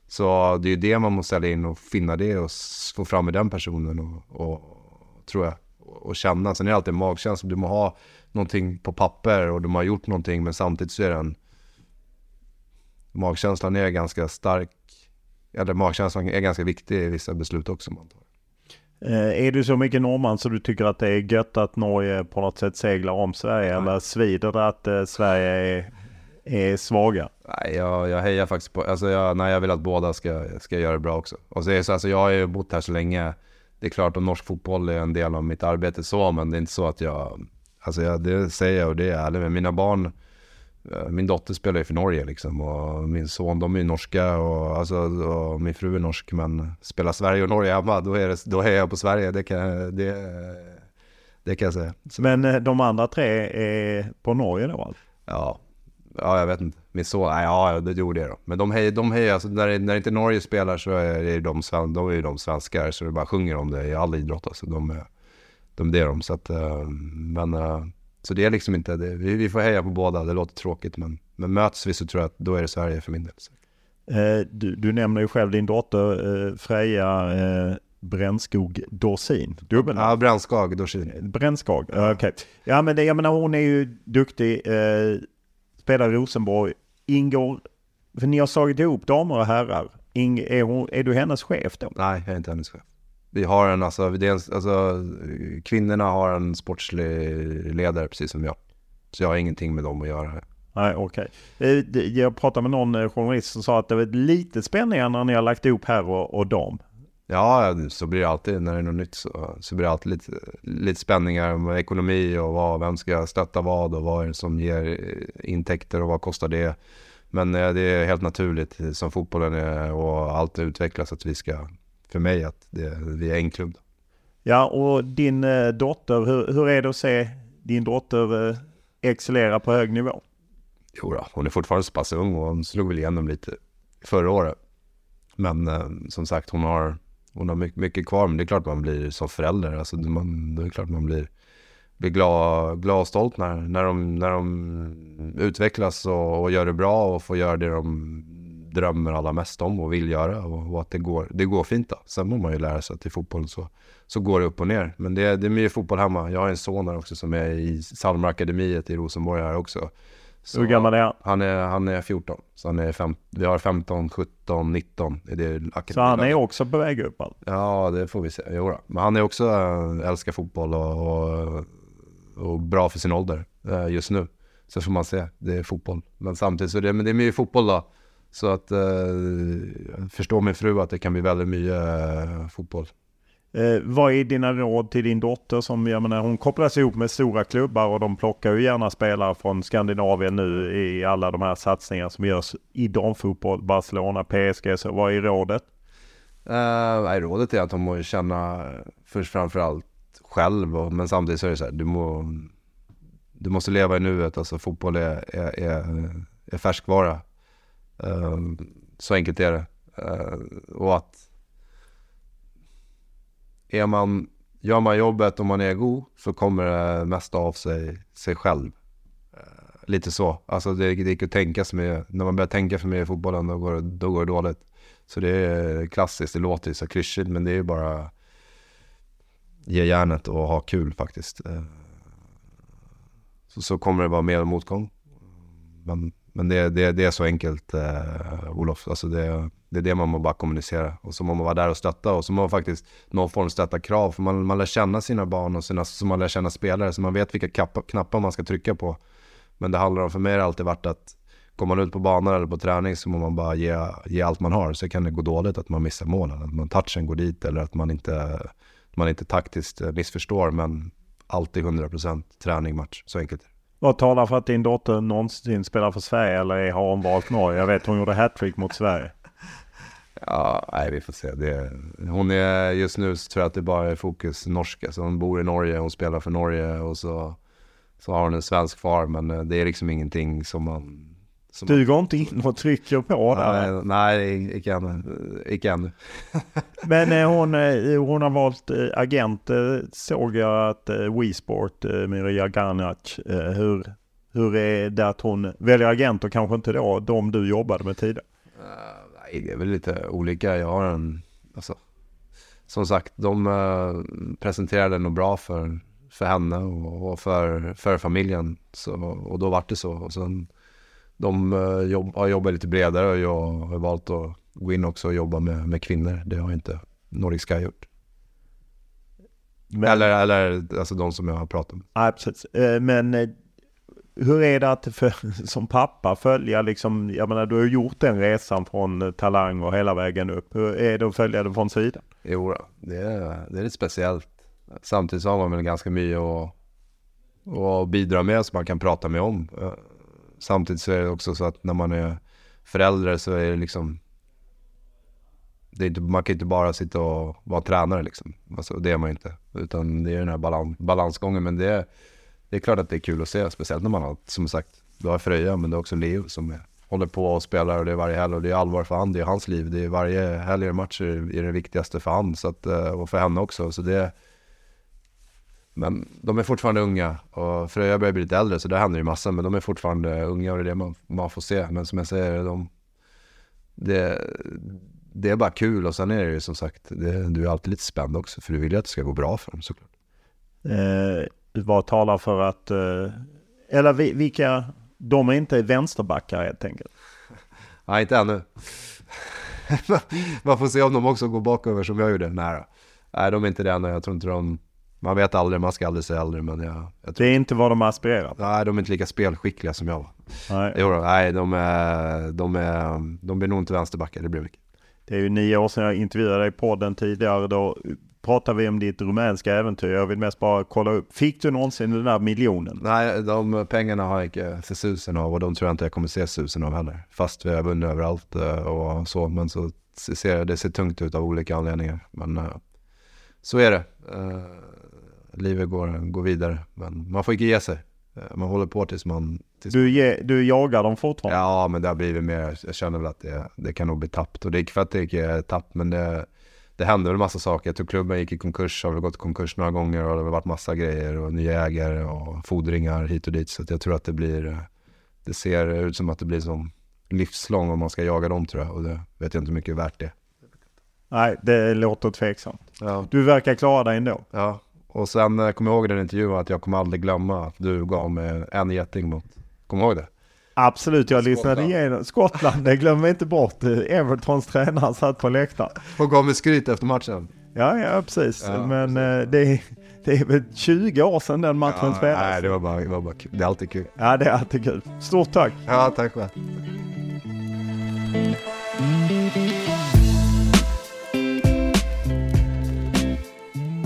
Speaker 3: Så det är ju det man måste sälja in och finna det och få fram med den personen och, och tror jag, och känna. Sen är det alltid en magkänsla, du må ha någonting på papper och du må ha gjort någonting, men samtidigt så är det en magkänslan är ganska stark. Eller magkänslan är ganska viktig i vissa beslut också. Man tar.
Speaker 2: Eh, är du så mycket norrman så du tycker att det är gött att Norge på något sätt seglar om Sverige? Nej. Eller svider det att eh, Sverige är, är svaga?
Speaker 3: Nej, jag, jag hejar faktiskt på, alltså jag, nej, jag vill att båda ska, ska göra det bra också. Och så är det så, alltså jag har ju bott här så länge. Det är klart att norsk fotboll är en del av mitt arbete så, men det är inte så att jag, alltså jag, det säger jag och det är ärligt med. Mina barn Eh, min dotter spelar ju för Norge liksom och min son de är ju norska och, alltså, och min fru är norsk men spelar Sverige och Norge hemma då är, det, då är jag på Sverige, det kan, det, det kan jag säga.
Speaker 2: Men eh, de andra tre är på Norge då alltså?
Speaker 3: Ja, ja jag vet inte. Min son, nej, ja det gjorde jag då. Men de hejar, de hejar alltså när, när inte Norge spelar så är de, de är de svenskar så det bara sjunger om det i all idrott alltså. De, de, de det är de så att, eh, men så det är liksom inte, det, vi, vi får heja på båda, det låter tråkigt men, men möts vi så tror jag att då är det Sverige för min del.
Speaker 2: Eh, du, du nämner ju själv din dotter eh, Freja eh, Brännskog Dorsin.
Speaker 3: Dubbel Ja, Brännskag Dorsin.
Speaker 2: Eh, Brännskag, okej. Okay. Ja men det, jag menar hon är ju duktig, eh, spelar i Rosenborg, ingår, för ni har slagit ihop damer och herrar. In, är, hon, är du hennes chef då?
Speaker 3: Nej, jag är inte hennes chef. Vi har en, alltså, en, alltså, kvinnorna har en sportslig ledare precis som jag. Så jag har ingenting med dem att göra.
Speaker 2: Nej, okej. Okay. Jag pratade med någon eh, journalist som sa att det var lite spänningar när ni har lagt ihop herr och, och dam.
Speaker 3: Ja, så blir det alltid när det är något nytt så, så blir det alltid lite, lite spänningar med ekonomi och vad, vem ska stötta vad och vad är det som ger eh, intäkter och vad kostar det. Men det är helt naturligt som fotbollen är och allt utvecklas att vi ska för mig att det, vi är en klubb.
Speaker 2: Ja, och din eh, dotter, hur, hur är det att se din dotter eh, excellera på hög nivå?
Speaker 3: Jo då, hon är fortfarande så pass ung och hon slog väl igenom lite förra året. Men eh, som sagt, hon har, hon har mycket, mycket, kvar. Men det är klart man blir som förälder. Alltså, man, det är klart man blir, blir glad, glad och stolt när, när, de, när de utvecklas och, och gör det bra och får göra det de drömmer allra mest om och vill göra och, och, att det går, det går fint då. Sen må man ju lära sig att i fotboll så, så går det upp och ner. Men det, det är mycket fotboll hemma. Jag har en son här också som är i Salmarakademiet i Rosenborg här också.
Speaker 2: Så Hur gammal är
Speaker 3: han? Han är, han är 14. Så han är fem, vi har 15, 17, 19.
Speaker 2: Är det så han är också på väg upp? Alltså.
Speaker 3: Ja, det får vi se. Jo då. Men han är också, äh, älskar fotboll och, och, och, bra för sin ålder äh, just nu. Så får man se, det är fotboll. Men samtidigt så är det, men det är mycket fotboll då. Så att eh, förstår min fru att det kan bli väldigt mycket eh, fotboll.
Speaker 2: Eh, vad är dina råd till din dotter som, jag menar hon kopplas ihop med stora klubbar och de plockar ju gärna spelare från Skandinavien nu i alla de här satsningar som görs i damfotboll, Barcelona, PSG, så vad är rådet?
Speaker 3: Uh, nej, rådet är att hon må känna först framförallt själv, och, men samtidigt så är det så här, du, må, du måste leva i nuet, alltså fotboll är, är, är, är färskvara. Ehm, så enkelt är det. Ehm, och att är man gör man jobbet och man är god så kommer det mesta av sig, sig själv. Eh, lite så. Alltså det, det gick att tänka sig med, när man börjar tänka för mycket i fotbollen då går, då går det dåligt. Så det är klassiskt, det låter ju så klyschigt men det är ju bara ge järnet och ha kul faktiskt. Eh, så, så kommer det vara mer motgång. Men, men det, det, det är så enkelt, eh, Olof. Alltså det, det är det man må bara kommunicera. Och så må man vara där och stötta och så må man faktiskt någon form stötta krav. För man, man lär känna sina barn och sina, så man lär känna spelare. Så man vet vilka kappa, knappar man ska trycka på. Men det handlar om, för mig har det alltid varit att Kommer man ut på banan eller på träning så må man bara ge, ge allt man har. Så kan det gå dåligt att man missar målen. Att man touchen går dit eller att man inte, man inte taktiskt eh, missförstår. Men alltid 100% träning, match. Så enkelt
Speaker 2: Vad talar för att din dotter någonsin spelar för Sverige eller har hon valt Norge? Jag vet hon gjorde hattrick mot Sverige.
Speaker 3: Ja, nej vi får se. Det, hon är just nu tror jag att det bara är fokus norska. Så hon bor i Norge, hon spelar för Norge och så, så har hon en svensk far. Men eh, det är liksom ingenting som man
Speaker 2: som du går inte in och trycker på
Speaker 3: där? Nej, nej icke ännu. Icke ännu.
Speaker 2: Men eh, hon, eh, hon har valt agent, såg jag att WeSport, Mirja Garnac, hur, hur är det att hon väljer agent och kanske inte då de du jobbade med tidigare?
Speaker 3: Uh, nej, det är väl lite olika. Jag har en, alltså, som sagt, de uh, presenterade nog bra för, för henne och, och, för, för familjen. Så, och då vart det så. Och sen, de uh, jobb, har jobbat lite bredare och jag har valt att gå in också och jobba med, med kvinnor. Det har inte Nordic Sky gjort. Men, eller, eller alltså de som jag har pratat med.
Speaker 2: Precis. Eh, men eh, hur är det att för, som pappa följa liksom, jag menar du har gjort den resan från eh, talang och hela vägen upp. Hur är det att följa det från sidan?
Speaker 3: Jo, det är, det är lite speciellt. Samtidigt så har man väl ganska mycket att, att bidra med som man kan prata med om eh, samtidigt så är det också så att när man är förälder så är det liksom det är inte, man kan inte bara sitta och vara tränare liksom. Alltså, det är man inte. Utan det är den här balans, balansgången. Men det är, det är klart att det är kul att se. Speciellt när man har, som sagt, du har Fröja men det är också Leo som är, håller på och spelar och det är varje helg. Och det är allvar för han, det är hans liv. Det är varje helg är matcher är det viktigaste för han. Så att, eh, och för henne också. Så det, men de är fortfarande unga och Fröja börjar bli lite äldre så det händer ju massa. Men de är fortfarande unga och det är det man, man får se. Men som jag säger, de, det, det är bara kul och sen är det ju som sagt, det, du är alltid lite spänd också. För du vill ju att det ska gå bra för dem såklart.
Speaker 2: Eh, vad talar för att, eh, eller vilka, de är inte vänsterbackar helt enkelt?
Speaker 3: Nej, inte ännu. Man får se om de också går bakover som jag gjorde. Nej, Nej de är inte det ännu. Jag tror inte de man vet aldrig, man ska aldrig säga aldrig men jag, jag
Speaker 2: tror... Det är inte vad de aspirerar?
Speaker 3: Nej, de är inte lika spelskickliga som jag var. Nej, jo, nej de, är, de, är, de blir nog inte vänsterbackar, det blir mycket.
Speaker 2: Det är ju nio år sedan jag intervjuade dig på den tidigare. Då pratade vi om ditt rumänska äventyr. Jag vill mest bara kolla upp. Fick du någonsin den där miljonen?
Speaker 3: Nej, de pengarna har jag inte sett susen av och de tror jag inte jag kommer se susen av heller. Fast vi har vunnit överallt eh, och så. Men så ser det ser tungt ut av olika anledningar. Men eh, så är det. Eh, livet går, går vidare. Men man får inte ge sig. Man håller på tills man... Tills
Speaker 2: du, ge, du jagar dem fortfarande?
Speaker 3: Ja, men det har blivit mer, jag känner väl att det, det kan nog bli tappt. Och det är inte för att det är tappt, men det, det händer väl massa saker. Jag tror klubben gick i konkurs, har väl gått i konkurs några gånger och det har varit massa grejer och nya ägare och fordringar hit och dit. Så jag tror att det blir, det ser ut som att det blir som livslång om man ska jaga dem tror jag. Och det vet jag inte hur mycket värt det
Speaker 2: Nej, det låter tveksamt. Ja. Du verkar klara dig ändå.
Speaker 3: Ja, och sen eh, kommer jag ihåg den intervjun att jag kommer aldrig glömma att du gav mig en geting mot, kommer du ihåg det?
Speaker 2: Absolut, jag lyssnade igenom Skottland, det glömmer inte bort. Evertons tränare satt på läktaren.
Speaker 3: Och gav mig skryt efter matchen.
Speaker 2: Ja, ja precis. Ja, Men precis. Eh, det, det är väl 20 år sedan den matchen ja, spelades.
Speaker 3: Nej, det var, bara, det var bara kul. Det är alltid kul.
Speaker 2: Ja, det är alltid kul. Stort tack.
Speaker 3: Ja, tack själv.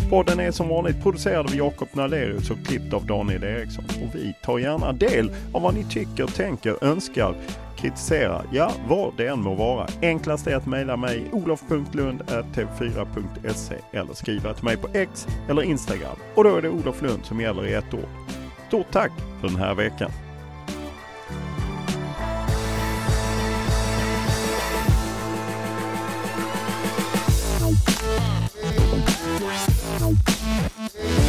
Speaker 2: Podden är som vanligt producerad av Jakob Nalerius och klippt av Daniel Eriksson. Och vi tar gärna del av vad ni tycker, tänker, önskar, kritiserar, ja vad det än må vara. Enklast är att mejla mig olof.lund.tv4.se eller skriva till mig på X eller Instagram. Och då är det Olof Lund som gäller i ett år. Stort tack för den här veckan! Musik